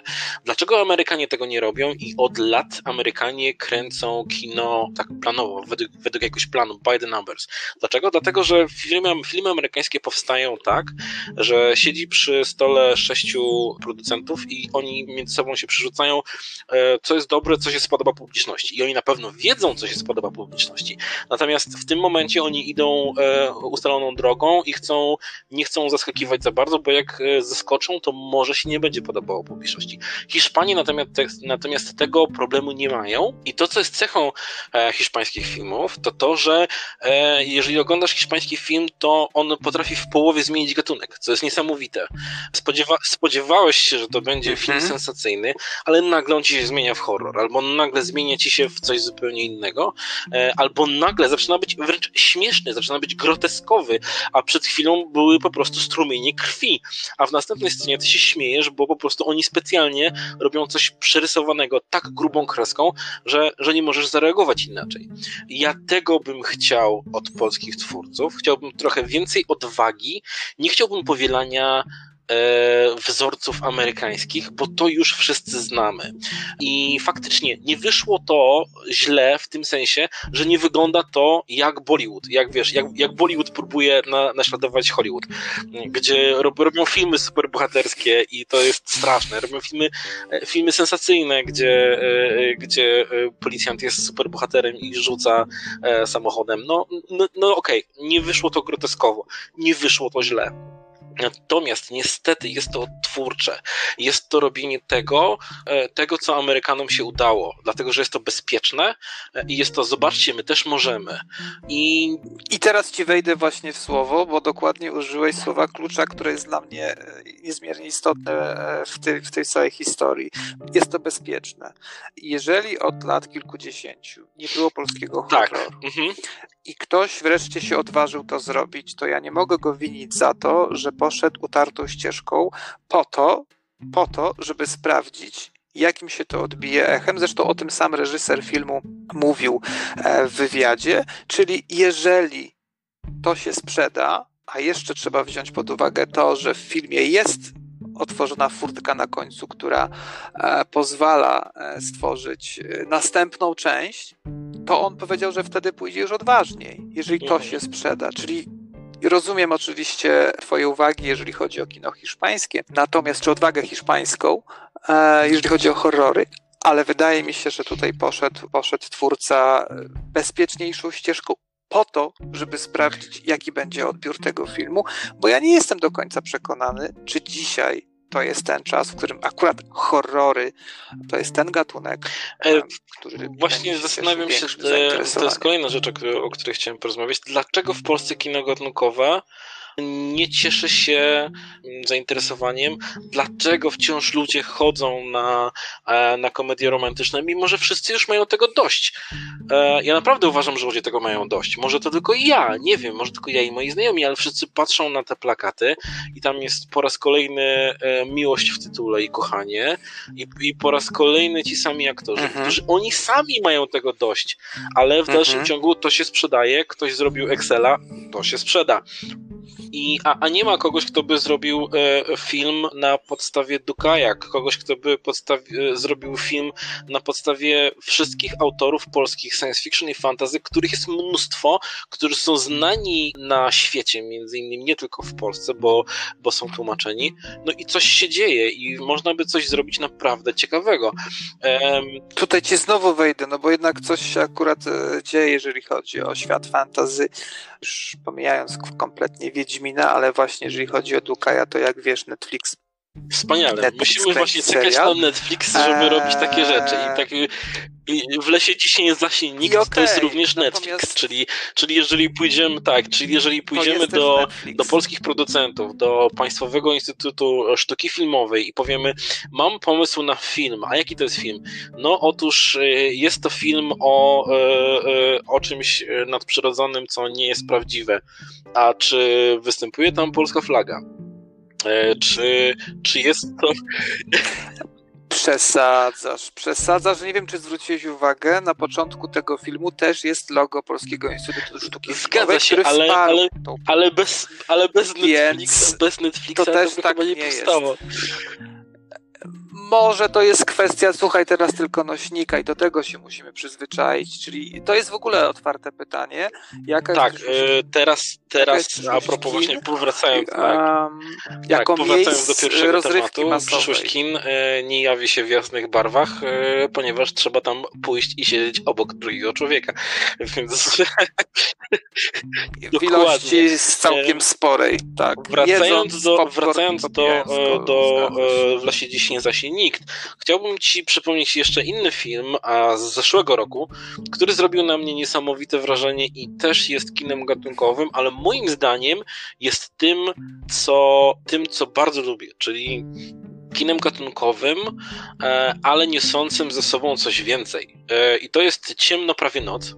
Dlaczego Amerykanie tego nie robią i od lat Amerykanie kręcą kino tak planowo, według, według jakiegoś planu, by the numbers. Dlaczego? Dlatego, że filmy, filmy amerykańskie powstają tak, że siedzi przy stole sześciu producentów i oni między sobą się przerzucają, e, co jest dobre, co się spodoba publiczności. I oni na pewno wiedzą, co się spodoba publiczności. Natomiast w tym momencie oni idą e, ustaloną drogą i chcą, nie chcą zaskakiwać za bardzo, bo jak e, zaskoczą, to może się nie będzie podobało publiczności. Hiszpanie natomiast, natomiast tego problemu nie mają i to, co jest cechą hiszpańskich filmów, to to, że jeżeli oglądasz hiszpański film, to on potrafi w połowie zmienić gatunek, co jest niesamowite. Spodziewa spodziewałeś się, że to będzie film mhm. sensacyjny, ale nagle on ci się zmienia w horror, albo nagle zmienia ci się w coś zupełnie innego, e, albo nagle zaczyna być wręcz śmieszny, zaczyna być groteskowy, a przed chwilą były po prostu strumienie krwi, a w następnej scenie ty się śmiejesz, bo po prostu oni specjalnie robią coś przerysowanego tak grubą kreską, że, że nie możesz zareagować inaczej. Ja tego bym chciał od polskich twórców, chciałbym trochę więcej odwagi, nie chciałbym powielania wzorców amerykańskich, bo to już wszyscy znamy. I faktycznie nie wyszło to źle w tym sensie, że nie wygląda to jak Bollywood, jak wiesz, jak, jak Bollywood próbuje na, naśladować Hollywood, gdzie robią filmy superbohaterskie i to jest straszne. Robią filmy, e, filmy sensacyjne, gdzie, e, gdzie policjant jest superbohaterem i rzuca samochodem. No, no, no okej, okay. nie wyszło to groteskowo, nie wyszło to źle Natomiast niestety jest to twórcze. Jest to robienie tego, e, tego, co Amerykanom się udało, dlatego że jest to bezpieczne e, i jest to, zobaczcie, my też możemy. I, I teraz ci wejdę właśnie w słowo, bo dokładnie użyłeś słowa klucza, które jest dla mnie e, niezmiernie istotne w tej, w tej całej historii. Jest to bezpieczne. Jeżeli od lat kilkudziesięciu nie było polskiego tak. horroru mhm. I ktoś wreszcie się odważył to zrobić, to ja nie mogę go winić za to, że po poszedł utartą ścieżką po to, po to, żeby sprawdzić, jakim się to odbije echem. Zresztą o tym sam reżyser filmu mówił e, w wywiadzie, czyli jeżeli to się sprzeda, a jeszcze trzeba wziąć pod uwagę to, że w filmie jest otworzona furtka na końcu, która e, pozwala e, stworzyć następną część, to on powiedział, że wtedy pójdzie już odważniej, jeżeli to się sprzeda. Czyli Rozumiem oczywiście Twoje uwagi, jeżeli chodzi o kino hiszpańskie, natomiast czy odwagę hiszpańską, e, jeżeli chodzi o horrory, ale wydaje mi się, że tutaj poszedł, poszedł twórca bezpieczniejszą ścieżką po to, żeby sprawdzić, jaki będzie odbiór tego filmu, bo ja nie jestem do końca przekonany, czy dzisiaj to jest ten czas, w którym akurat horrory to jest ten gatunek, e, który. Właśnie zastanawiam się, e, to jest kolejna rzecz, o której chciałem porozmawiać. Dlaczego w Polsce kino gatunkowe nie cieszy się mm, zainteresowaniem, dlaczego wciąż ludzie chodzą na, e, na komedie romantyczne, mimo że wszyscy już mają tego dość. E, ja naprawdę uważam, że ludzie tego mają dość. Może to tylko ja, nie wiem, może tylko ja i moi znajomi, ale wszyscy patrzą na te plakaty i tam jest po raz kolejny e, miłość w tytule i kochanie i, i po raz kolejny ci sami aktorzy, mhm. którzy oni sami mają tego dość, ale w dalszym mhm. ciągu to się sprzedaje, ktoś zrobił Excela, to się sprzeda. I, a, a nie ma kogoś, kto by zrobił e, film na podstawie Dukajak, kogoś, kto by podstawi, e, zrobił film na podstawie wszystkich autorów polskich science fiction i fantasy, których jest mnóstwo, którzy są znani na świecie, między innymi nie tylko w Polsce, bo, bo są tłumaczeni. No i coś się dzieje i można by coś zrobić naprawdę ciekawego. Tutaj ci znowu wejdę, no bo jednak coś się akurat e, dzieje, jeżeli chodzi o świat fantazy, już pomijając kompletnie Wiedźmina, ale właśnie jeżeli chodzi o Dukaja, to jak wiesz, Netflix Wspaniale. Netflix Musimy właśnie czekać na Netflix, żeby eee... robić takie rzeczy. I tak w lesie dzisiaj nie zaśnie nikt, okay, to jest również Netflix, natomiast... czyli, czyli jeżeli pójdziemy, tak, czyli jeżeli pójdziemy do, do polskich producentów, do Państwowego Instytutu Sztuki Filmowej i powiemy, mam pomysł na film, a jaki to jest film? No otóż e, jest to film o, e, o czymś nadprzyrodzonym, co nie jest prawdziwe. A czy występuje tam polska flaga? Czy, czy jest to. Przesadzasz, przesadzasz. Nie wiem, czy zwróciłeś uwagę, na początku tego filmu też jest logo Polskiego Instytutu Sztuki Zgadza się, ale, ale, ale, bez, ale bez Netflixa, bez Netflixa to, też to tak nie, nie powstało. Jest może to jest kwestia, słuchaj, teraz tylko nośnika i do tego się musimy przyzwyczaić, czyli to jest w ogóle otwarte pytanie. Jaka tak, jest y, teraz, teraz a propos kin? właśnie powracając, tak, um, jako tak, powracając do pierwszego tematu, masowej. przyszłość kin y, nie jawi się w jasnych barwach, y, ponieważ trzeba tam pójść i siedzieć obok drugiego człowieka, więc w ilości całkiem sporej, tak. Wracając do, wracając do, do, do w lesie dziś nie zasięg nikt. Chciałbym Ci przypomnieć jeszcze inny film a z zeszłego roku, który zrobił na mnie niesamowite wrażenie i też jest kinem gatunkowym, ale moim zdaniem jest tym, co, tym, co bardzo lubię, czyli kinem gatunkowym, e, ale niosącym ze sobą coś więcej. E, I to jest Ciemno prawie noc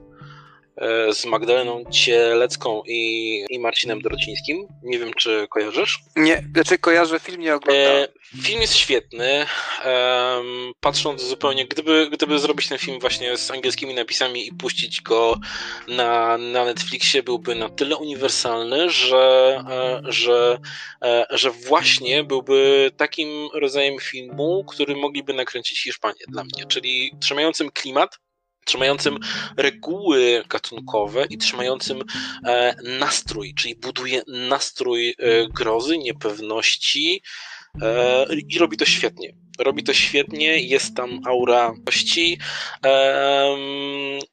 E, z Magdaleną Cielecką i, i Marcinem Dorocińskim. Nie wiem, czy kojarzysz? Nie, znaczy kojarzę film, nie oglądałem. Film jest świetny. E, patrząc zupełnie, gdyby, gdyby zrobić ten film właśnie z angielskimi napisami i puścić go na, na Netflixie, byłby na tyle uniwersalny, że, e, że, e, że właśnie byłby takim rodzajem filmu, który mogliby nakręcić Hiszpanię dla mnie, czyli trzymającym klimat, trzymającym reguły gatunkowe i trzymającym e, nastrój, czyli buduje nastrój e, grozy, niepewności i robi to świetnie. Robi to świetnie, jest tam aura gości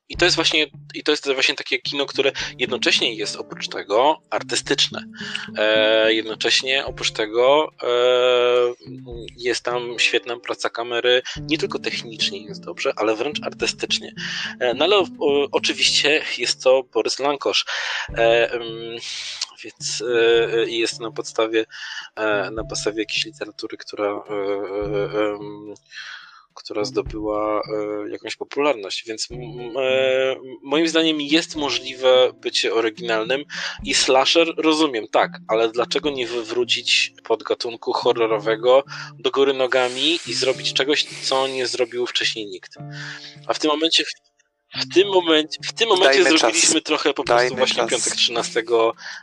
i to jest właśnie i to jest właśnie takie kino, które jednocześnie jest oprócz tego artystyczne. E, jednocześnie oprócz tego e, jest tam świetna praca kamery, nie tylko technicznie jest dobrze, ale wręcz artystycznie. E, no ale oczywiście jest to Borys Lankosz. E, więc e, jest na podstawie e, na podstawie jakiejś literatury, która która zdobyła jakąś popularność, więc moim zdaniem jest możliwe bycie oryginalnym i slasher rozumiem, tak, ale dlaczego nie wywrócić podgatunku horrorowego do góry nogami i zrobić czegoś, co nie zrobił wcześniej nikt. A w tym momencie w tym momencie, w tym momencie zrobiliśmy czas. trochę po prostu Dajmy właśnie czas. piątek 13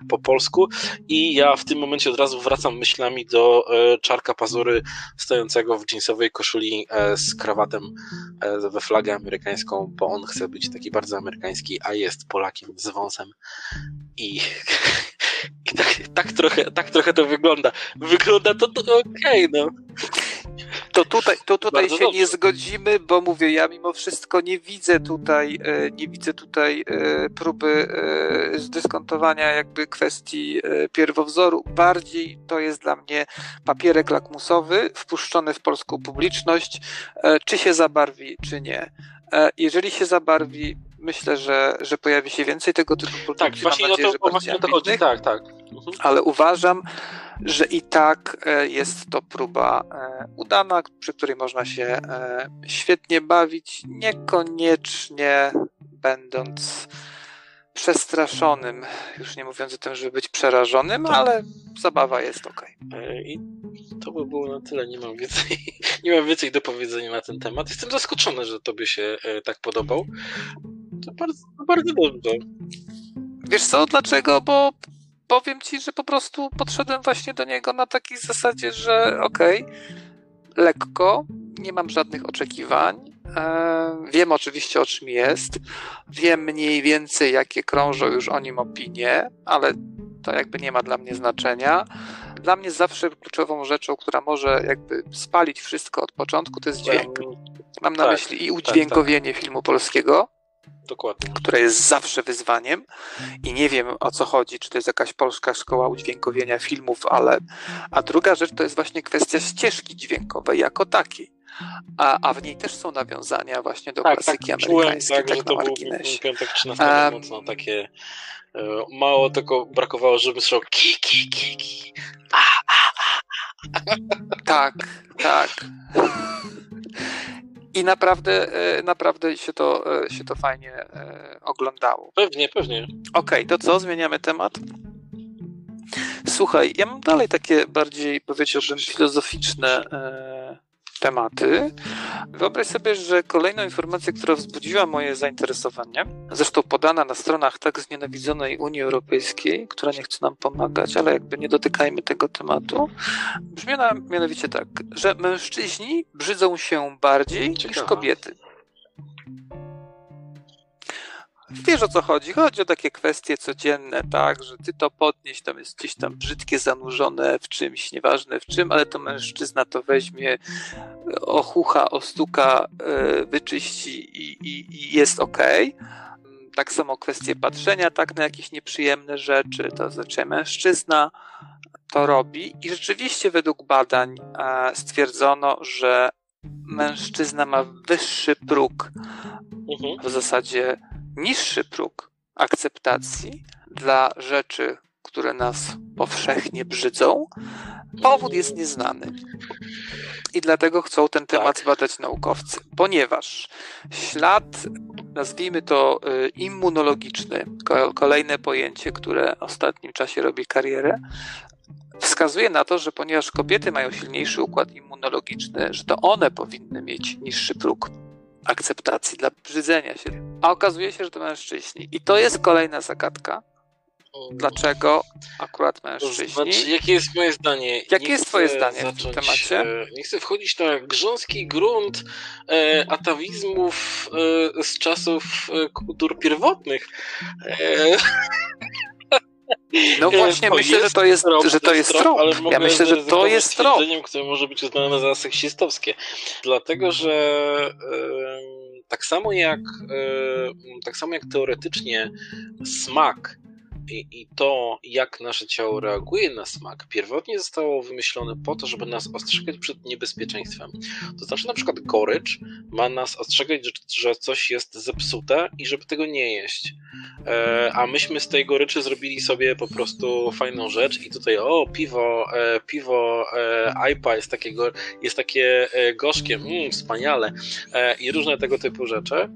po polsku i ja w tym momencie od razu wracam myślami do e, czarka pazury stojącego w jeansowej koszuli e, z krawatem e, we flagę amerykańską, bo on chce być taki bardzo amerykański, a jest Polakiem z wąsem i, i tak, tak, trochę, tak trochę to wygląda. Wygląda to, to okej, okay, no. To tutaj, to tutaj się dobrze. nie zgodzimy, bo mówię, ja mimo wszystko nie widzę tutaj, e, nie widzę tutaj e, próby e, zdyskontowania jakby kwestii pierwowzoru. Bardziej to jest dla mnie papierek lakmusowy wpuszczony w polską publiczność, czy się zabarwi, czy nie. Jeżeli się zabarwi, myślę, że, że pojawi się więcej tego typu produkcji. Tak, właśnie nadzieję, o to, właśnie o to chodzi, tak, tak. Mhm. Ale uważam, że i tak e, jest to próba e, udana, przy której można się e, świetnie bawić, niekoniecznie będąc przestraszonym, już nie mówiąc o tym, żeby być przerażonym, tak. ale zabawa jest ok. I to by było na tyle, nie mam więcej, nie mam więcej do powiedzenia na ten temat. Jestem zaskoczony, że tobie się tak podobał. To bardzo, bardzo dobrze. Wiesz co, dlaczego? Bo powiem ci, że po prostu podszedłem właśnie do niego na takiej zasadzie, że okej, okay, lekko, nie mam żadnych oczekiwań. E, wiem oczywiście o czym jest. Wiem mniej więcej, jakie krążą już o nim opinie, ale to jakby nie ma dla mnie znaczenia. Dla mnie zawsze kluczową rzeczą, która może jakby spalić wszystko od początku, to jest dźwięk. Mam na tak, myśli i udźwiękowienie tak, tak. filmu polskiego. Dokładnie. Które jest zawsze wyzwaniem i nie wiem o co chodzi, czy to jest jakaś polska szkoła udźwiękowienia filmów, ale. A druga rzecz to jest właśnie kwestia ścieżki dźwiękowej jako takiej. a, a w niej też są nawiązania właśnie do tak, klasyki tak, amerykańskiej, tak, tak, że to był piątek 13 um, mocno takie e, mało tylko brakowało, żeby słyszał ki, ki, ki, ki. A, a, a. Tak, tak. I naprawdę, e, naprawdę się to, e, się to fajnie oglądało. Pewnie, pewnie. Okej, okay, to co? Zmieniamy temat? Słuchaj, ja mam dalej takie bardziej, powiedziałbym, filozoficzne e, tematy. Wyobraź sobie, że kolejną informację, która wzbudziła moje zainteresowanie, zresztą podana na stronach tak znienawidzonej Unii Europejskiej, która nie chce nam pomagać, ale jakby nie dotykajmy tego tematu, brzmi ona mianowicie tak, że mężczyźni brzydzą się bardziej Ciekawe. niż kobiety. Wiesz o co chodzi? Chodzi o takie kwestie codzienne, tak, że ty to podnieś, tam jest gdzieś tam brzydkie, zanurzone w czymś, nieważne w czym, ale to mężczyzna to weźmie, ochucha, ostuka, e, wyczyści i, i, i jest okej. Okay. Tak samo kwestie patrzenia, tak, na jakieś nieprzyjemne rzeczy, to znaczy mężczyzna to robi i rzeczywiście według badań e, stwierdzono, że mężczyzna ma wyższy próg mhm. w zasadzie niższy próg akceptacji dla rzeczy, które nas powszechnie brzydzą, powód jest nieznany. I dlatego chcą ten temat tak. badać naukowcy, ponieważ ślad, nazwijmy to y, immunologiczny, kolejne pojęcie, które w ostatnim czasie robi karierę, wskazuje na to, że ponieważ kobiety mają silniejszy układ immunologiczny, że to one powinny mieć niższy próg akceptacji, dla brzydzenia się. A okazuje się, że to mężczyźni. I to jest kolejna zagadka. Dlaczego akurat mężczyźni? Znaczy, jakie jest moje zdanie? Jakie jest twoje zdanie zacząć, w tym temacie? E, nie chcę wchodzić na grząski grunt e, atawizmów e, z czasów e, kultur pierwotnych. E, no właśnie, myślę, że to jest, trop, że to jest trop. trop. Ale ja myślę, że to jest trop. które może być uznane za seksistowskie. Dlatego, że tak samo jak tak samo jak teoretycznie smak i, I, to, jak nasze ciało reaguje na smak, pierwotnie zostało wymyślone po to, żeby nas ostrzegać przed niebezpieczeństwem. To znaczy, na przykład, gorycz ma nas ostrzegać, że, że coś jest zepsute i żeby tego nie jeść. E, a myśmy z tej goryczy zrobili sobie po prostu fajną rzecz i tutaj, o, piwo, e, piwo e, IPA jest takie, jest takie gorzkie, mm, wspaniale i różne tego typu rzeczy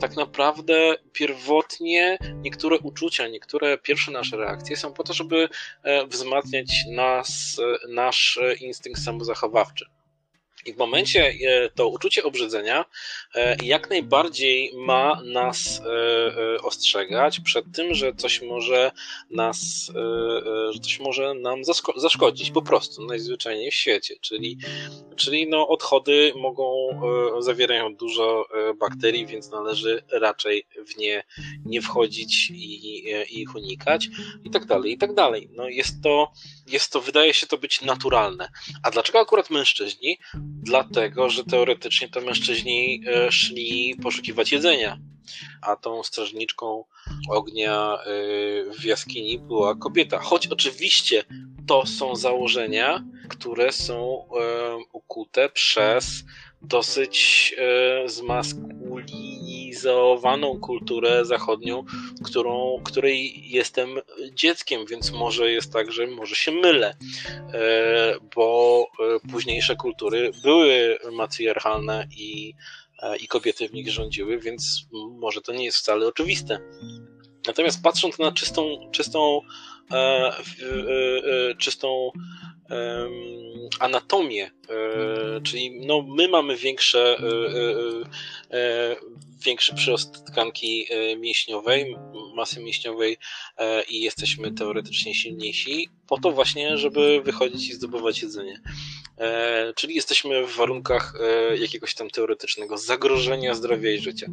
tak naprawdę pierwotnie niektóre uczucia, niektóre pierwsze nasze reakcje są po to, żeby wzmacniać nas, nasz instynkt samozachowawczy. I w momencie to uczucie obrzydzenia jak najbardziej ma nas e, ostrzegać przed tym, że coś może nas, że coś może nam zaszkodzić po prostu najzwyczajniej w świecie. Czyli, czyli no odchody mogą, zawierają dużo bakterii, więc należy raczej w nie nie wchodzić i, i ich unikać i tak dalej, i tak dalej. No jest to, jest to, wydaje się to być naturalne. A dlaczego akurat mężczyźni? Dlatego, że teoretycznie to mężczyźni e, szli poszukiwać jedzenia, a tą strażniczką ognia e, w jaskini była kobieta. Choć oczywiście to są założenia, które są e, ukute przez dosyć zmaskulinizowaną kulturę zachodnią, którą, której jestem dzieckiem, więc może jest tak, że może się mylę, bo późniejsze kultury były matriarchalne i, i kobiety w nich rządziły, więc może to nie jest wcale oczywiste. Natomiast patrząc na czystą, czystą, czystą anatomię, czyli no, my mamy większe większy przyrost tkanki e, mięśniowej, masy mięśniowej e, i jesteśmy teoretycznie silniejsi, po to właśnie, żeby wychodzić i zdobywać jedzenie. E, czyli jesteśmy w warunkach jakiegoś tam teoretycznego zagrożenia zdrowia i życia.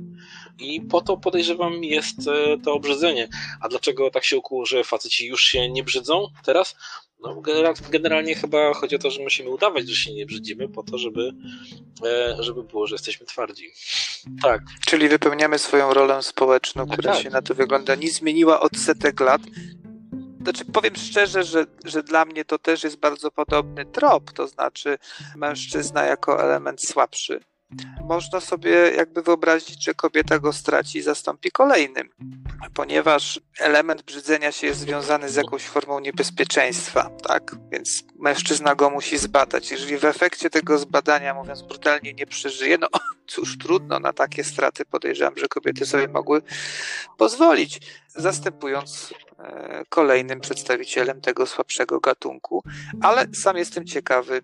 I po to podejrzewam jest to obrzydzenie. A dlaczego tak się ukuło, że faceci już się nie brzydzą teraz? No, generalnie chyba chodzi o to, że musimy udawać, że się nie brzydzimy, po to, żeby, e, żeby było, że jesteśmy twardzi. Tak. Czyli wypełniamy swoją rolę społeczną, która tak. się na to wygląda. Nie zmieniła od setek lat. Znaczy powiem szczerze, że, że dla mnie to też jest bardzo podobny trop, to znaczy mężczyzna jako element słabszy. Można sobie jakby wyobrazić, że kobieta go straci i zastąpi kolejnym, ponieważ element brzydzenia się jest związany z jakąś formą niebezpieczeństwa, tak? Więc mężczyzna go musi zbadać. Jeżeli w efekcie tego zbadania, mówiąc brutalnie, nie przeżyje, no cóż, trudno na takie straty podejrzewam, że kobiety sobie mogły pozwolić, zastępując kolejnym przedstawicielem tego słabszego gatunku, ale sam jestem ciekawy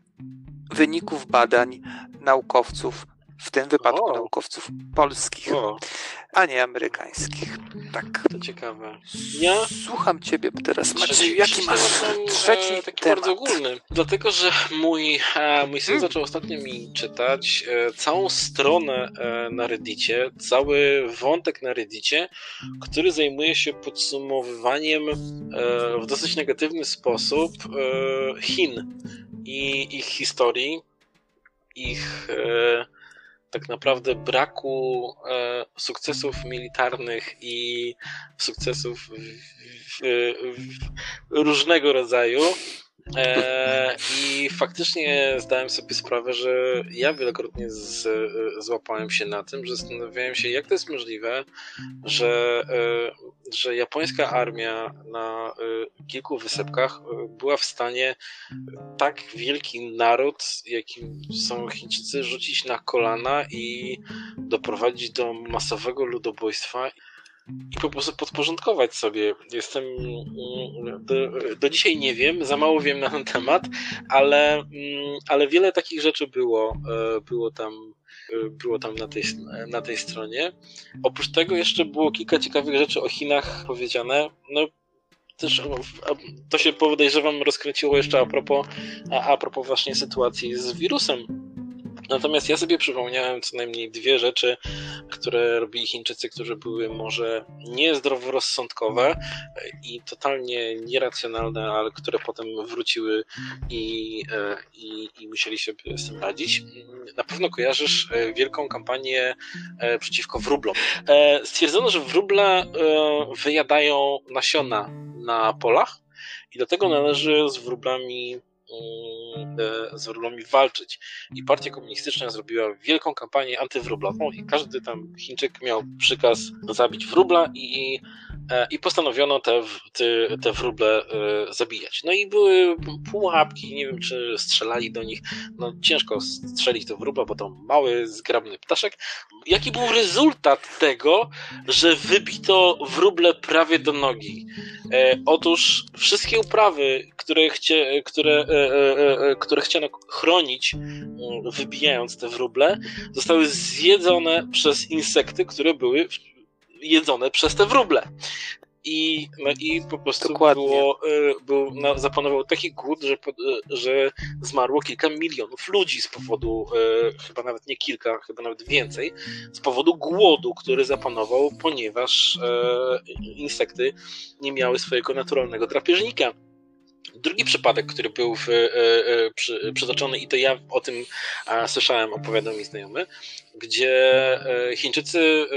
wyników badań naukowców, w tym wypadku o. naukowców polskich, o. a nie amerykańskich. Tak. To ciekawe. Ja słucham ciebie teraz. Maciej, jaki masz trzeci e, taki temat? bardzo ogólny. Dlatego, że mój, e, mój syn hmm. zaczął ostatnio mi czytać e, całą stronę e, na Reddicie, cały wątek na Reddicie, który zajmuje się podsumowywaniem e, w dosyć negatywny sposób e, Chin i ich historii, ich tak naprawdę braku e, sukcesów militarnych i sukcesów w, w, w, różnego rodzaju. E, I faktycznie zdałem sobie sprawę, że ja wielokrotnie z, złapałem się na tym, że zastanawiałem się, jak to jest możliwe, że, e, że japońska armia na e, kilku wysepkach była w stanie tak wielki naród, jakim są Chińczycy, rzucić na kolana i doprowadzić do masowego ludobójstwa i po prostu podporządkować sobie. Jestem. Mm, do, do, dzisiaj nie wiem, za mało wiem na ten temat, ale, mm, ale wiele takich rzeczy było, e, było tam. E, było tam na tej, na tej stronie. Oprócz tego jeszcze było kilka ciekawych rzeczy o Chinach powiedziane. No, też to się podejrzewam rozkręciło jeszcze a propos, a, a propos właśnie sytuacji z wirusem Natomiast ja sobie przypomniałem co najmniej dwie rzeczy, które robili Chińczycy, które były może niezdroworozsądkowe i totalnie nieracjonalne, ale które potem wróciły i, e, i, i musieli sobie z tym radzić. Na pewno kojarzysz e, wielką kampanię e, przeciwko wróblom. Stwierdzono, że wróble wyjadają nasiona na polach i dlatego należy z wróblami z wróblami walczyć. I partia komunistyczna zrobiła wielką kampanię antywróblową i każdy tam Chińczyk miał przykaz zabić wróbla i, e, i postanowiono te, te, te wróble e, zabijać. No i były pułapki, nie wiem czy strzelali do nich, no ciężko strzelić do wróbla, bo to mały, zgrabny ptaszek. Jaki był rezultat tego, że wybito wróble prawie do nogi? Otóż wszystkie uprawy, które, chcie, które E, e, e, które chciano chronić, wybijając te wróble, zostały zjedzone przez insekty, które były jedzone przez te wróble. I, no i po prostu było, był, no, zapanował taki głód, że, że zmarło kilka milionów ludzi z powodu, chyba nawet nie kilka, chyba nawet więcej, z powodu głodu, który zapanował, ponieważ insekty nie miały swojego naturalnego drapieżnika. Drugi przypadek, który był w, e, e, przy, przytoczony, i to ja o tym słyszałem, opowiadał mi znajomy, gdzie e, Chińczycy,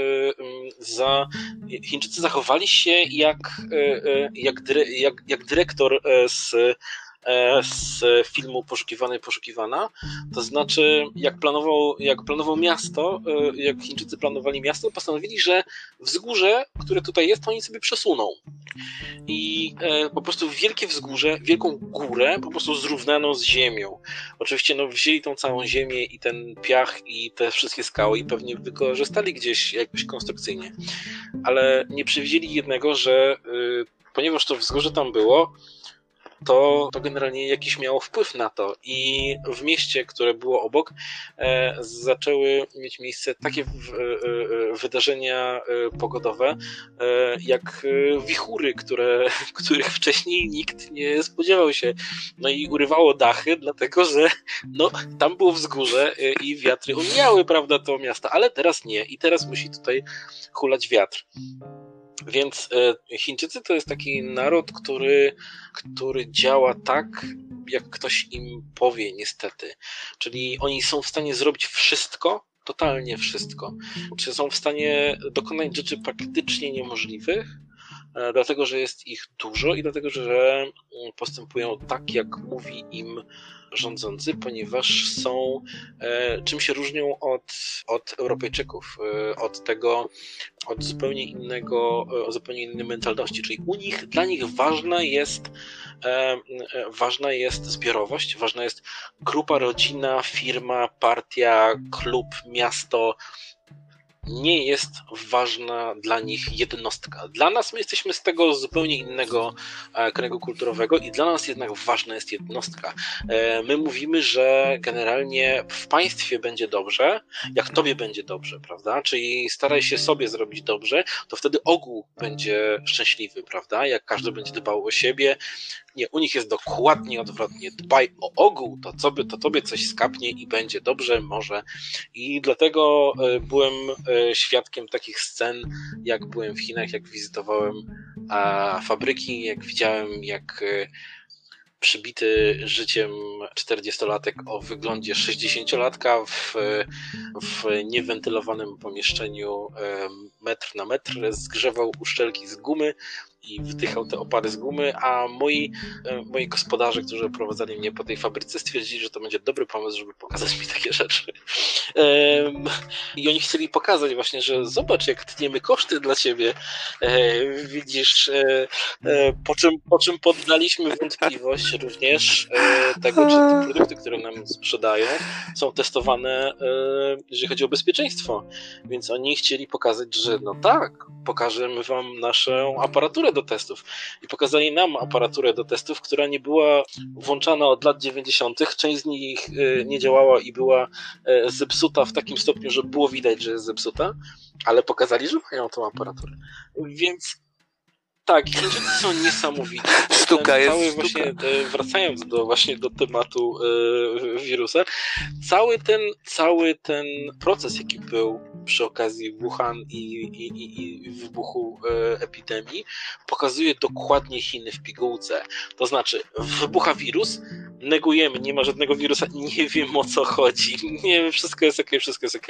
za, Chińczycy zachowali się jak, jak, jak, jak dyrektor z z filmu Poszukiwany Poszukiwana. To znaczy, jak planował, jak planował miasto, e, jak Chińczycy planowali miasto, postanowili, że wzgórze, które tutaj jest, to oni sobie przesuną. I e, po prostu wielkie wzgórze, wielką górę po prostu zrównano z ziemią. Oczywiście no, wzięli tą całą ziemię i ten piach i te wszystkie skały i pewnie wykorzystali gdzieś jakoś konstrukcyjnie. Ale nie przewidzieli jednego, że ponieważ to wzgórze tam było, to, to generalnie jakiś miało wpływ na to. I w mieście, które było obok, e, zaczęły mieć miejsce takie w, e, e wydarzenia e, pogodowe, e, jak e, wichury, które, których wcześniej nikt nie spodziewał się. No i urywało dachy, dlatego że no, tam było wzgórze i wiatry umiały, prawda, to miasta, ale teraz nie. I teraz musi tutaj hulać wiatr. Więc e, Chińczycy to jest taki naród, który, który działa tak, jak ktoś im powie, niestety. Czyli oni są w stanie zrobić wszystko, totalnie wszystko. Czy są w stanie dokonać rzeczy praktycznie niemożliwych, dlatego że jest ich dużo i dlatego że postępują tak, jak mówi im rządzący, ponieważ są, e, czym się różnią od, od Europejczyków, e, od tego, od zupełnie innego, o zupełnie innej mentalności, czyli u nich, dla nich ważna jest ważna jest zbiorowość, ważna jest grupa, rodzina, firma, partia, klub, miasto, nie jest ważna dla nich jednostka. Dla nas my jesteśmy z tego zupełnie innego e, kręgu kulturowego i dla nas jednak ważna jest jednostka. E, my mówimy, że generalnie w państwie będzie dobrze, jak tobie będzie dobrze, prawda? Czyli staraj się sobie zrobić dobrze, to wtedy ogół będzie szczęśliwy, prawda? Jak każdy będzie dbał o siebie, nie, u nich jest dokładnie odwrotnie. Dbaj o ogół, to, co by, to tobie coś skapnie i będzie dobrze, może. I dlatego e, byłem świadkiem takich scen, jak byłem w Chinach, jak wizytowałem fabryki, jak widziałem, jak e, przybity życiem 40-latek o wyglądzie 60-latka w, w niewentylowanym pomieszczeniu metr na metr zgrzewał uszczelki z gumy i wdychał te opary z gumy, a moi, e, moi gospodarze, którzy prowadzali mnie po tej fabryce, stwierdzili, że to będzie dobry pomysł, żeby pokazać mi takie rzeczy. I oni chcieli pokazać właśnie, że zobacz, jak tniemy koszty dla ciebie. E, widzisz, e, po czym, po czym poddaliśmy wątpliwość również tego, czy te produkty, które nam sprzedają, są testowane, jeżeli chodzi o bezpieczeństwo. Więc oni chcieli pokazać, że no tak, pokażemy wam naszą aparaturę do testów. I pokazali nam aparaturę do testów, która nie była włączana od lat 90. Część z nich e, nie działała i była e, zepsuta w takim stopniu, że było widać, że jest zepsuta, ale pokazali, że mają tą aparaturę. Więc tak, Chińczycy są niesamowici. Sztuka jest cały sztuka. Właśnie, wracając do, właśnie do tematu e, wirusa, cały ten, cały ten proces, jaki był przy okazji Wuhan i, i, i, i wybuchu e, epidemii, pokazuje dokładnie Chiny w pigułce. To znaczy, wybucha wirus, negujemy, nie ma żadnego wirusa, nie wiem o co chodzi, nie wiem, wszystko jest ok, wszystko jest ok,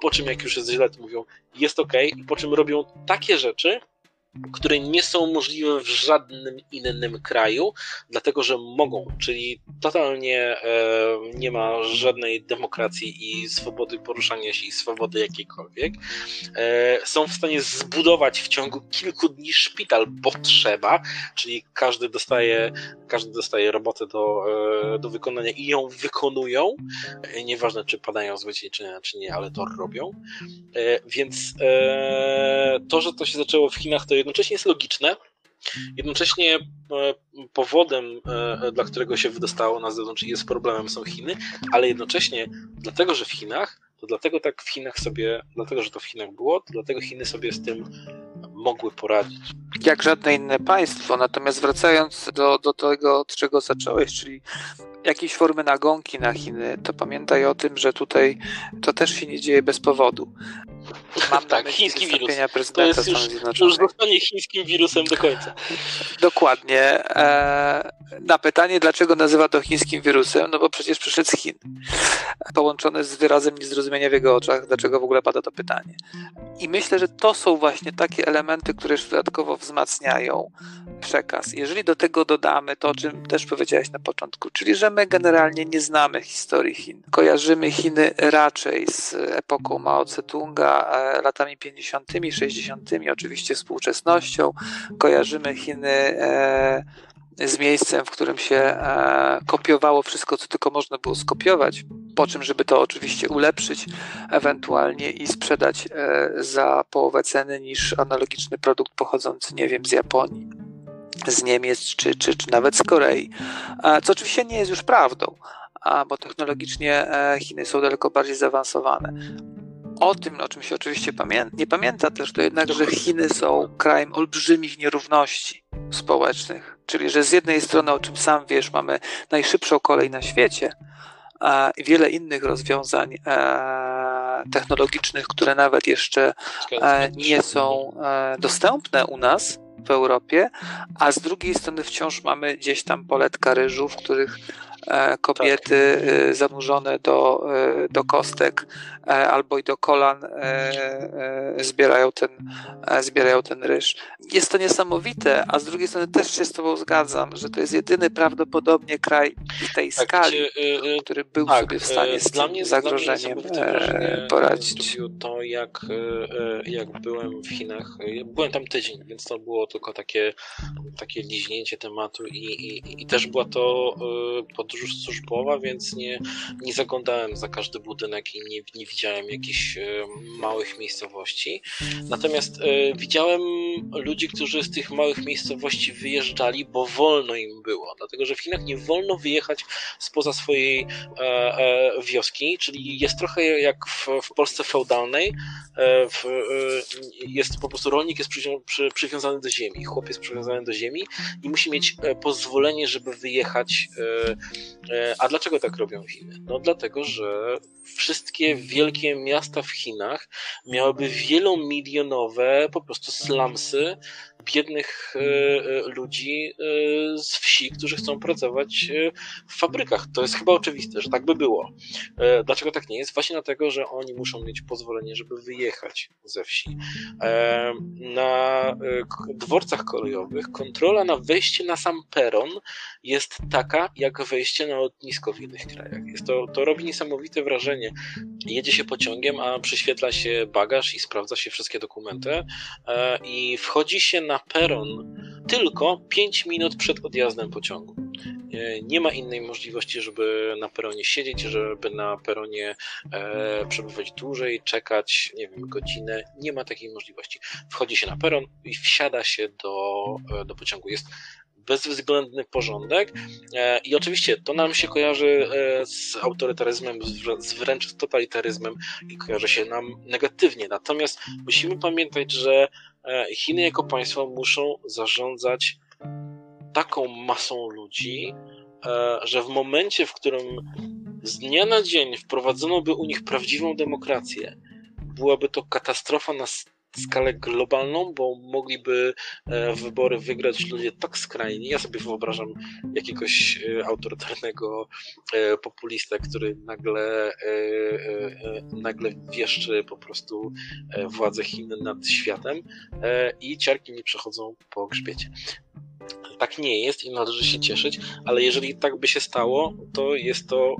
po czym jak już jest źle, to mówią, jest ok, i po czym robią takie rzeczy, które nie są możliwe w żadnym innym kraju, dlatego że mogą, czyli totalnie e, nie ma żadnej demokracji i swobody poruszania się i swobody jakiejkolwiek. E, są w stanie zbudować w ciągu kilku dni szpital, bo trzeba, czyli każdy dostaje, każdy dostaje robotę do, e, do wykonania i ją wykonują. Nieważne, czy padają z wycieńczenia, czy nie, ale to robią. Więc to, że to się zaczęło w Chinach, to jednocześnie jest logiczne, Jednocześnie e, powodem, e, dla którego się wydostało na zewnątrz i jest problemem są Chiny, ale jednocześnie dlatego, że w Chinach, to dlatego tak w Chinach sobie, dlatego, że to w Chinach było, to dlatego Chiny sobie z tym mogły poradzić. Jak żadne inne państwo. Natomiast wracając do, do tego, od czego zacząłeś, czyli jakieś formy nagonki na Chiny, to pamiętaj o tym, że tutaj to też się nie dzieje bez powodu. Mam tak, chiński wirus. To jest już, już zostanie chińskim wirusem do końca. Dokładnie. E, na pytanie, dlaczego nazywa to chińskim wirusem, no bo przecież przyszedł z Chin. Połączone z wyrazem niezrozumienia w jego oczach, dlaczego w ogóle pada to pytanie. I myślę, że to są właśnie takie elementy, które już dodatkowo wzmacniają przekaz. Jeżeli do tego dodamy to, o czym też powiedziałeś na początku, czyli że my generalnie nie znamy historii Chin. Kojarzymy Chiny raczej z epoką Mao Tse-tunga, e, latami 50., 60., oczywiście współczesnością. Kojarzymy Chiny e, z miejscem, w którym się e, kopiowało wszystko, co tylko można było skopiować, po czym, żeby to oczywiście ulepszyć ewentualnie i sprzedać za połowę ceny niż analogiczny produkt pochodzący, nie wiem, z Japonii z Niemiec czy, czy, czy nawet z Korei, co oczywiście nie jest już prawdą, bo technologicznie e, Chiny są daleko bardziej zaawansowane. O tym, o czym się oczywiście pamię nie pamięta też, to jednak, że Chiny są krajem olbrzymich nierówności społecznych. Czyli, że z jednej strony, o czym sam wiesz, mamy najszybszą kolej na świecie i wiele innych rozwiązań e, technologicznych, które nawet jeszcze e, nie są dostępne u nas, w Europie, a z drugiej strony wciąż mamy gdzieś tam poletka ryżu, w których kobiety tak. zanurzone do, do kostek albo i do kolan zbierają ten, zbierają ten ryż. Jest to niesamowite, a z drugiej strony też się z Tobą zgadzam, że to jest jedyny prawdopodobnie kraj w tej tak, skali, który był tak, sobie w stanie z tym zagrożeniem poradzić. To, jak, jak byłem w Chinach, byłem tam tydzień, więc to było tylko takie, takie liźnięcie tematu i, i, i też była to podróż służbowa, więc nie, nie zaglądałem za każdy budynek i nie, nie widziałem jakichś małych miejscowości. Natomiast widziałem ludzi, którzy z tych małych miejscowości wyjeżdżali, bo wolno im było. Dlatego, że w Chinach nie wolno wyjechać spoza swojej e, e, wioski, czyli jest trochę jak w, Polsce feudalnej. E, e, jest po prostu rolnik jest przy, przy, przywiązany do ziemi, chłop jest przywiązany do ziemi i musi mieć e, pozwolenie, żeby wyjechać. E, a dlaczego tak robią Chiny? No dlatego, że wszystkie wielkie miasta w Chinach miałyby wielomilionowe po prostu slumsy biednych e, e, ludzi e, z wsi, którzy chcą pracować w fabrykach. To jest chyba oczywiste, że tak by było. Dlaczego tak nie jest? Właśnie dlatego, że oni muszą mieć pozwolenie, żeby wyjechać ze wsi. Na dworcach kolejowych kontrola na wejście na sam peron jest taka, jak wejście na lotnisko w innych krajach. Jest to, to robi niesamowite wrażenie. Jedzie się pociągiem, a przyświetla się bagaż i sprawdza się wszystkie dokumenty i wchodzi się na peron tylko 5 minut przed odjazdem pociągu. Nie ma innej możliwości, żeby na peronie siedzieć, żeby na peronie e, przebywać dłużej, czekać, nie wiem, godzinę. Nie ma takiej możliwości. Wchodzi się na peron i wsiada się do, e, do pociągu. Jest bezwzględny porządek e, i oczywiście to nam się kojarzy e, z autorytaryzmem, z wręcz z totalitaryzmem i kojarzy się nam negatywnie. Natomiast musimy pamiętać, że E, Chiny jako państwo muszą zarządzać taką masą ludzi, że w momencie, w którym z dnia na dzień wprowadzono by u nich prawdziwą demokrację, byłaby to katastrofa na skalę globalną, bo mogliby e, wybory wygrać ludzie tak skrajni. Ja sobie wyobrażam jakiegoś e, autorytarnego e, populistę, który nagle, nagle wieszczy po prostu władzę Chin nad światem i ciarki nie przechodzą po grzbiecie. Tak nie jest i należy się cieszyć, ale jeżeli tak by się stało, to jest to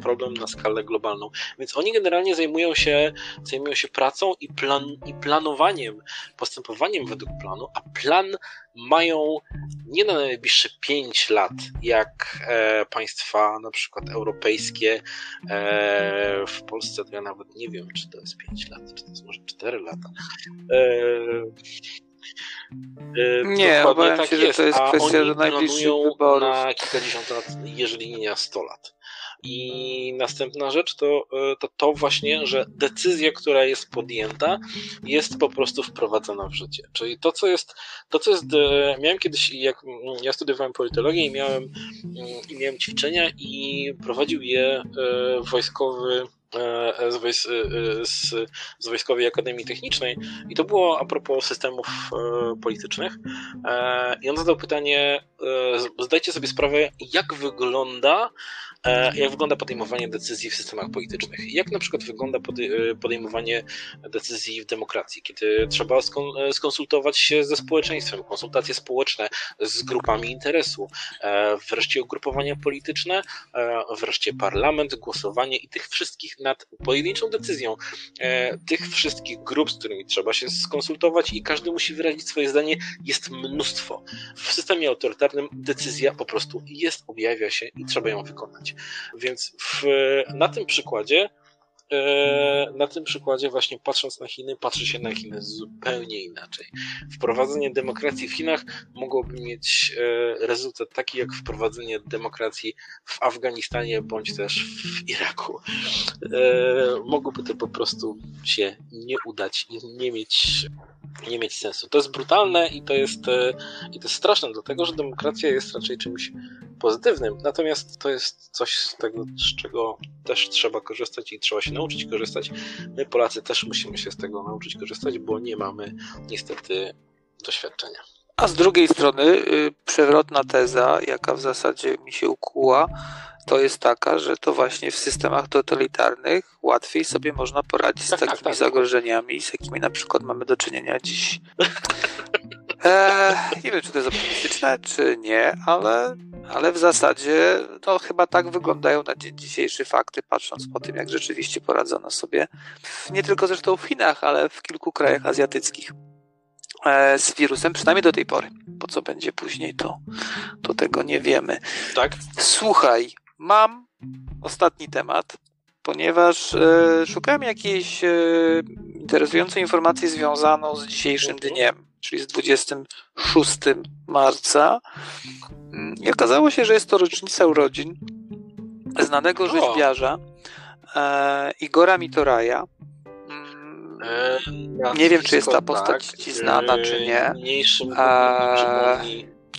problem na skalę globalną. Więc oni generalnie zajmują się, zajmują się pracą i, plan, i planowaniem, postępowaniem według planu, a plan mają nie na najbliższe 5 lat, jak e, państwa na przykład europejskie. E, w Polsce to ja nawet nie wiem, czy to jest 5 lat, czy to jest może 4 lata. E, e nie, obawiam tak się, jest, że to jest kwestia do najbliższych wyborów. na kilkadziesiąt lat, jeżeli nie na 100 lat. I następna rzecz to, e, to to właśnie, że decyzja, która jest podjęta, jest po prostu wprowadzona w życie. Czyli to, co jest, to, co jest, e, miałem kiedyś, jak ja studiowałem politologię i miałem, mm, i miałem ćwiczenia i prowadził je e, wojskowy z, z, z Wojskowej Akademii Technicznej i to było a propos systemów politycznych i on zadał pytanie, zdajcie sobie sprawę, jak wygląda E, jak wygląda podejmowanie decyzji w systemach politycznych. Jak na przykład wygląda e, podejmowanie decyzji w demokracji, kiedy trzeba e, skonsultować się ze społeczeństwem, konsultacje społeczne z grupami interesu, wreszcie ugrupowania polityczne, wreszcie parlament, głosowanie i tych wszystkich nad pojedynczą decyzją, tych wszystkich grup, z którymi trzeba się skonsultować i każdy musi wyrazić swoje zdanie, jest mnóstwo. W systemie autorytarnym decyzja po prostu jest, objawia się i trzeba ją wykonać. Więc w, na tym przykładzie e, na tym przykładzie właśnie patrząc na Chiny, patrzy się na Chiny zupełnie inaczej. Wprowadzenie demokracji w Chinach mogłoby mieć e, rezultat taki jak wprowadzenie demokracji w Afganistanie bądź też w Iraku. E, mogłoby to po prostu się nie udać i nie mieć nie mieć sensu. To jest brutalne i to jest, i to jest straszne, dlatego że demokracja jest raczej czymś pozytywnym. Natomiast to jest coś z tego, z czego też trzeba korzystać i trzeba się nauczyć korzystać. My, Polacy, też musimy się z tego nauczyć korzystać, bo nie mamy niestety doświadczenia. A z drugiej strony y, przewrotna teza, jaka w zasadzie mi się ukuła, to jest taka, że to właśnie w systemach totalitarnych łatwiej sobie można poradzić z tak, takimi tak, tak. zagrożeniami, z jakimi na przykład mamy do czynienia dziś. Eee, nie wiem, czy to jest optymistyczne, czy nie, ale, ale w zasadzie to chyba tak wyglądają na dzień dzisiejszy fakty, patrząc po tym, jak rzeczywiście poradzono sobie, nie tylko zresztą w Chinach, ale w kilku krajach azjatyckich e, z wirusem, przynajmniej do tej pory. Po co będzie później, to, to tego nie wiemy. Tak. Słuchaj, mam ostatni temat, ponieważ e, szukałem jakiejś e, interesującej informacji związaną z dzisiejszym dniem, czyli z 26 marca. Mm, I okazało się, że jest to rocznica urodzin znanego rzeźbiarza e, Igora Mitoraja. Mm, e, nie wiem, czy jest ta postać tak, ci znana, czy nie. Mniejszym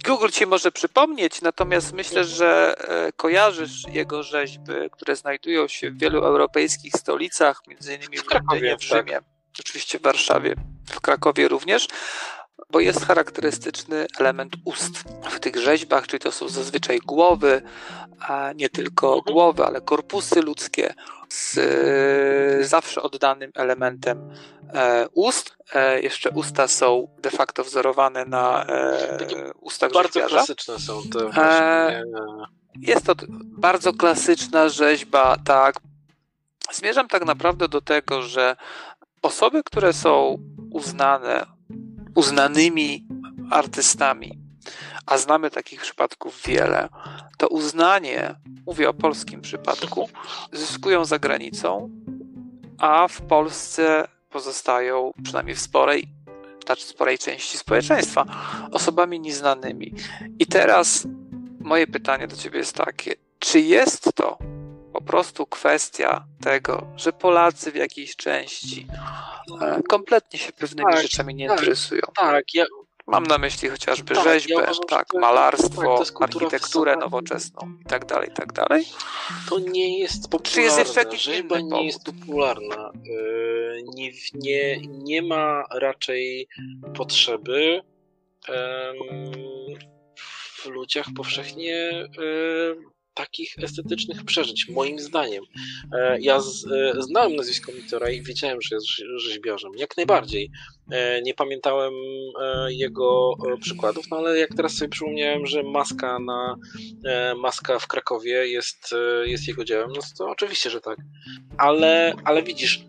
Google ci może przypomnieć, natomiast myślę, że e, kojarzysz jego rzeźby, które znajdują się w wielu europejskich stolicach, między innymi w, w w Rzymie, tak. Oczywiście w Warszawie, w Krakowie również, bo jest charakterystyczny element ust w tych rzeźbach, czyli to są zazwyczaj głowy, a nie tylko mhm. głowy, ale korpusy ludzkie z e, zawsze oddanym elementem e, ust. E, jeszcze usta są de facto wzorowane na ustach Bardzo rzeźbiarza. klasyczne są te właśnie. Jest to bardzo klasyczna rzeźba, tak. Zmierzam tak naprawdę do tego, że osoby, które są uznane, uznanymi artystami, a znamy takich przypadków wiele, to uznanie, mówię o polskim przypadku, zyskują za granicą, a w Polsce pozostają, przynajmniej w sporej, znaczy sporej części społeczeństwa, osobami nieznanymi. I teraz moje pytanie do Ciebie jest takie: czy jest to po prostu kwestia tego, że Polacy w jakiejś części e, kompletnie się pewnymi tak, rzeczami nie tak, interesują? Tak, ja, Mam na myśli chociażby tak, rzeźbę, ja uważam, tak, malarstwo, tak, architekturę nowoczesną i tak dalej, i tak dalej. To nie jest popularne. Czy jest jeszcze jakiś Rzeźba nie powód? jest popularna. E, nie, nie, nie ma raczej potrzeby w ludziach powszechnie takich estetycznych przeżyć, moim zdaniem. E, ja z, e, znałem nazwisko Mitora i wiedziałem, że jest rzeźbiarzem, jak najbardziej. E, nie pamiętałem jego przykładów, no ale jak teraz sobie przypomniałem, że maska na maska w Krakowie jest, jest jego dziełem, no to oczywiście, że tak. Ale, ale widzisz,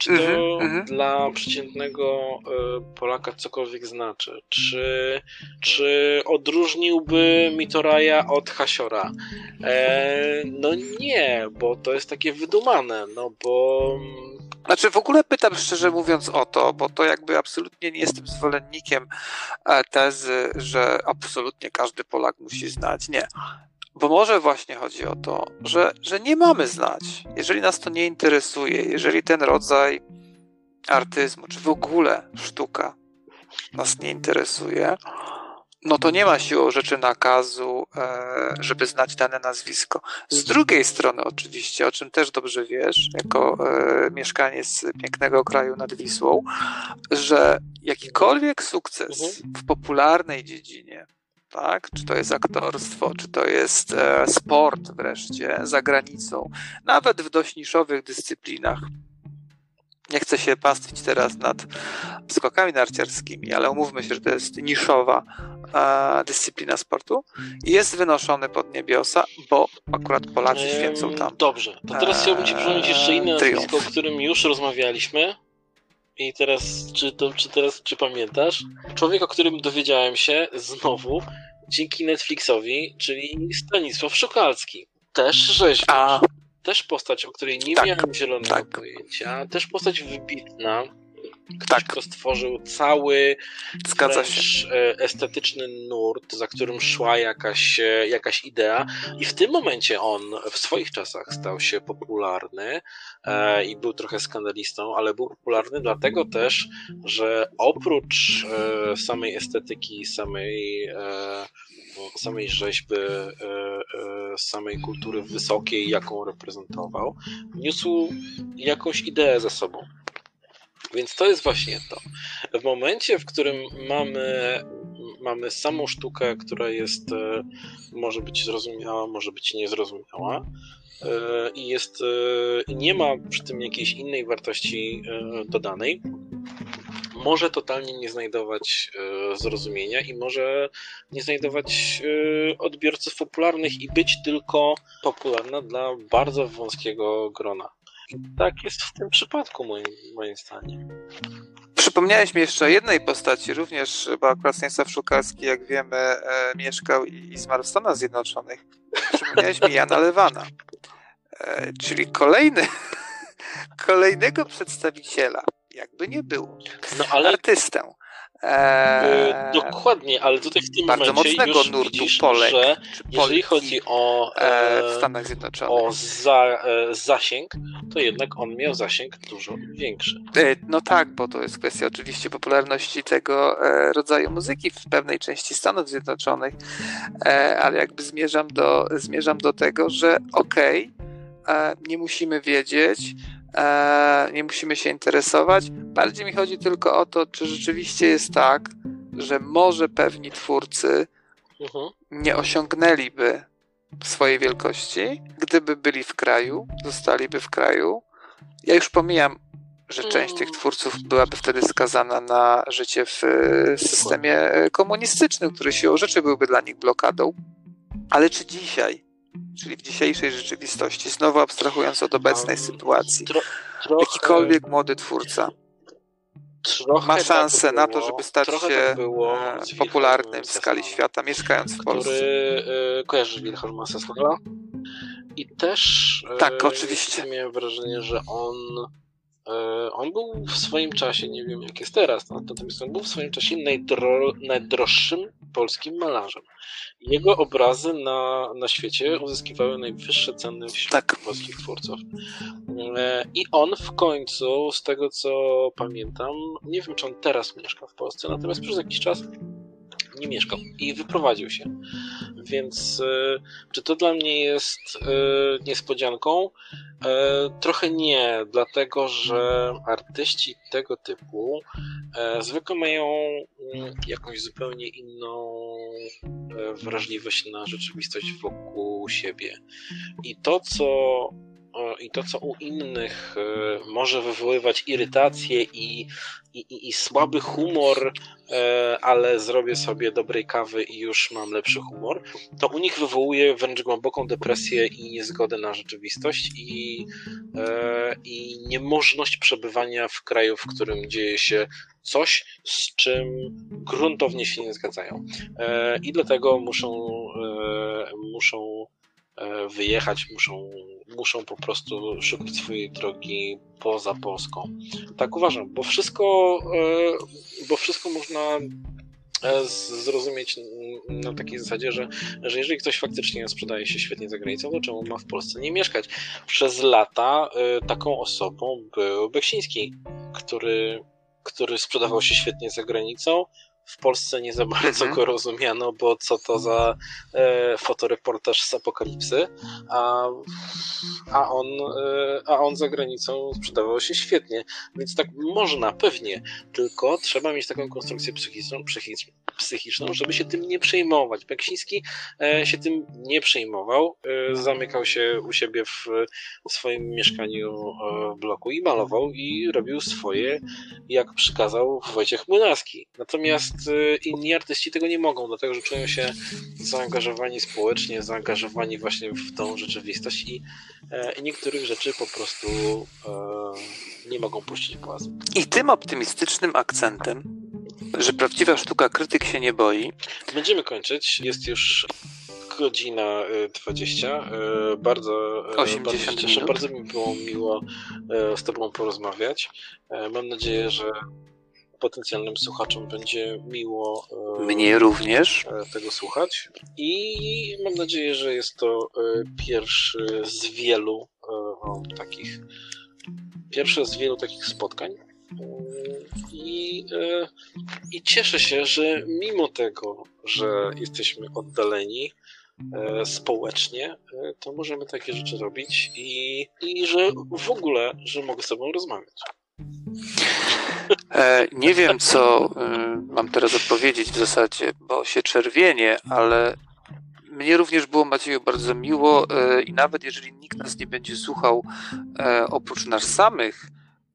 czy to -hmm. dla przeciętnego e, Polaka cokolwiek znaczy? Czy, czy odróżniłby Mitoraja od Hasiora? E, no nie, bo to jest takie wydumane, no bo... Znaczy w ogóle pytam szczerze mówiąc o to, bo to jakby absolutnie nie jestem zwolennikiem e, tezy, że absolutnie każdy Polak musi znać. Nie. Bo może właśnie chodzi o to, że, że nie mamy znać. Jeżeli nas to nie interesuje, jeżeli ten rodzaj artyzmu, czy w ogóle sztuka nas nie interesuje, no to nie ma siłą rzeczy nakazu, e, żeby znać dane nazwisko. Z drugiej strony, oczywiście, o czym też dobrze wiesz, jako e, mieszkaniec pięknego kraju nad Wisłą, że jakikolwiek sukces mhm. w popularnej dziedzinie tak? Czy to jest aktorstwo, czy to jest e, sport wreszcie za granicą, nawet w dość niszowych dyscyplinach. Nie chcę się pastwić teraz nad skokami narciarskimi, ale umówmy się, że to jest niszowa e, dyscyplina sportu i jest wynoszony pod niebiosa, bo akurat Polacy święcą tam. Dobrze, to teraz chciałbym Ci przypomnieć jeszcze inne nazwisko, o którym już rozmawialiśmy. I teraz, czy, to, czy teraz, czy pamiętasz? Człowiek, o którym dowiedziałem się znowu dzięki Netflixowi, czyli Stanisław Szokalski. Też rzeźbiarz. Też postać, o której nie tak, miałem zielonego tak. pojęcia. Też postać wybitna. Tak. kto stworzył cały Zgadza się. E, estetyczny nurt, za którym szła jakaś, e, jakaś idea. I w tym momencie on w swoich czasach stał się popularny e, i był trochę skandalistą, ale był popularny dlatego też, że oprócz e, samej estetyki, samej e, samej rzeźby, e, samej kultury wysokiej, jaką reprezentował, niósł jakąś ideę ze sobą. Więc to jest właśnie to. W momencie, w którym mamy mamy samą sztukę, która jest, może być zrozumiała, może być niezrozumiała i jest, nie ma przy tym jakiejś innej wartości dodanej, może totalnie nie znajdować e, zrozumienia i może nie znajdować e, odbiorców popularnych i być tylko popularna dla bardzo wąskiego grona. Tak jest w tym przypadku, moim, moim zdaniem. Przypomniałeś mi jeszcze o jednej postaci, również, bo akurat Stanisław Szukalski, jak wiemy, e, mieszkał i, i zmarł w Stanach Zjednoczonych. Przypomniałeś mi Jana Lewana, e, czyli kolejny, kolejnego przedstawiciela jakby nie było. No, ale... Artystę. Eee, Dokładnie, ale tutaj w tym bardzo mocnego już nurtu widzisz, Polek, że jeżeli chodzi o, e, w Stanach Zjednoczonych. o za, e, zasięg, to jednak on miał zasięg dużo większy. E, no tak, bo to jest kwestia oczywiście popularności tego e, rodzaju muzyki w pewnej części Stanów Zjednoczonych, e, ale jakby zmierzam do, zmierzam do tego, że okej, okay, nie musimy wiedzieć, e, nie musimy się interesować. Bardziej mi chodzi tylko o to, czy rzeczywiście jest tak, że może pewni twórcy mhm. nie osiągnęliby swojej wielkości, gdyby byli w kraju, zostaliby w kraju. Ja już pomijam, że część tych mm. twórców byłaby wtedy skazana na życie w systemie komunistycznym, który siłą rzeczy byłby dla nich blokadą. Ale czy dzisiaj czyli w dzisiejszej rzeczywistości, znowu abstrahując od obecnej sytuacji, tro, trochę, jakikolwiek młody twórca ma tak szansę tak było, na to, żeby stać się tak popularnym w skali świata, mieszkając w Polsce. Który y, kojarzy Wilhelma Sesslera i też tak, y, oczywiście. miałem wrażenie, że on on był w swoim czasie, nie wiem jak jest teraz, natomiast on był w swoim czasie najdro, najdroższym polskim malarzem. Jego obrazy na, na świecie uzyskiwały najwyższe ceny wśród tak. polskich twórców. E, I on w końcu, z tego co pamiętam, nie wiem czy on teraz mieszka w Polsce, natomiast przez jakiś czas nie mieszkał i wyprowadził się. Więc e, czy to dla mnie jest e, niespodzianką? E, trochę nie, dlatego że artyści tego typu zwykle mają mm, jakąś zupełnie inną wrażliwość na rzeczywistość wokół siebie. I to, co i to, co u innych może wywoływać irytację i, i, i, słaby humor, ale zrobię sobie dobrej kawy i już mam lepszy humor, to u nich wywołuje wręcz głęboką depresję i niezgodę na rzeczywistość i, i niemożność przebywania w kraju, w którym dzieje się coś, z czym gruntownie się nie zgadzają. I dlatego muszą, muszą wyjechać, muszą muszą po prostu szukać swojej drogi poza Polską. Tak uważam, bo wszystko, e, bo wszystko można e, zrozumieć na takiej zasadzie, że, że jeżeli ktoś faktycznie sprzedaje się świetnie za granicą, to czemu ma w Polsce nie mieszkać? Przez lata e, taką osobą był Beksiński, który, który sprzedawał się świetnie za granicą, w Polsce nie za bardzo mhm. go rozumiano, bo co to za e, fotoreportaż z apokalipsy, a, a, on, e, a on za granicą sprzedawał się świetnie. Więc tak można, pewnie, tylko trzeba mieć taką konstrukcję psychiczną, psychiczną, psychiczną żeby się tym nie przejmować. Beksiński e, się tym nie przejmował, e, zamykał się u siebie w, w swoim mieszkaniu e, w bloku i malował i robił swoje, jak przykazał Wojciech Młynarski. Natomiast inni artyści tego nie mogą, dlatego że czują się zaangażowani społecznie, zaangażowani właśnie w tą rzeczywistość i, e, i niektórych rzeczy po prostu e, nie mogą puścić głazu. I tym optymistycznym akcentem, że prawdziwa sztuka krytyk się nie boi. Będziemy kończyć. Jest już godzina 20. E, bardzo, 80 bardzo cieszę. Bardzo mi było miło z Tobą porozmawiać. Mam nadzieję, że potencjalnym słuchaczom będzie miło e, mnie również. e, tego słuchać. I mam nadzieję, że jest to e, pierwszy z wielu takich pierwsze z wielu takich spotkań. I, i cieszę się, że mimo tego, że jesteśmy oddaleni społecznie, to możemy takie rzeczy robić i, i że w ogóle, że mogę z tobą rozmawiać. E, nie wiem, co y, mam teraz odpowiedzieć w zasadzie, bo się czerwienie, ale mnie również było, Macieju, bardzo miło e, i nawet jeżeli nikt nas nie będzie słuchał e, oprócz nas samych,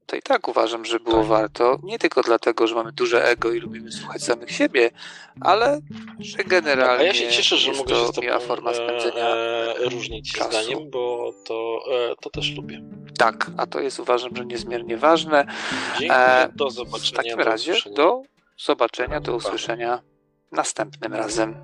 to i tak uważam, że było tak. warto. Nie tylko dlatego, że mamy duże ego i lubimy słuchać samych siebie, ale że generalnie. A ja się cieszę, że mogę się z tobą forma spędzenia e, różnić czasu. zdaniem, bo to, e, to też lubię. Tak, a to jest uważam, że niezmiernie ważne. Dziękuję, e, do zobaczenia. W takim razie do zobaczenia, do usłyszenia następnym razem.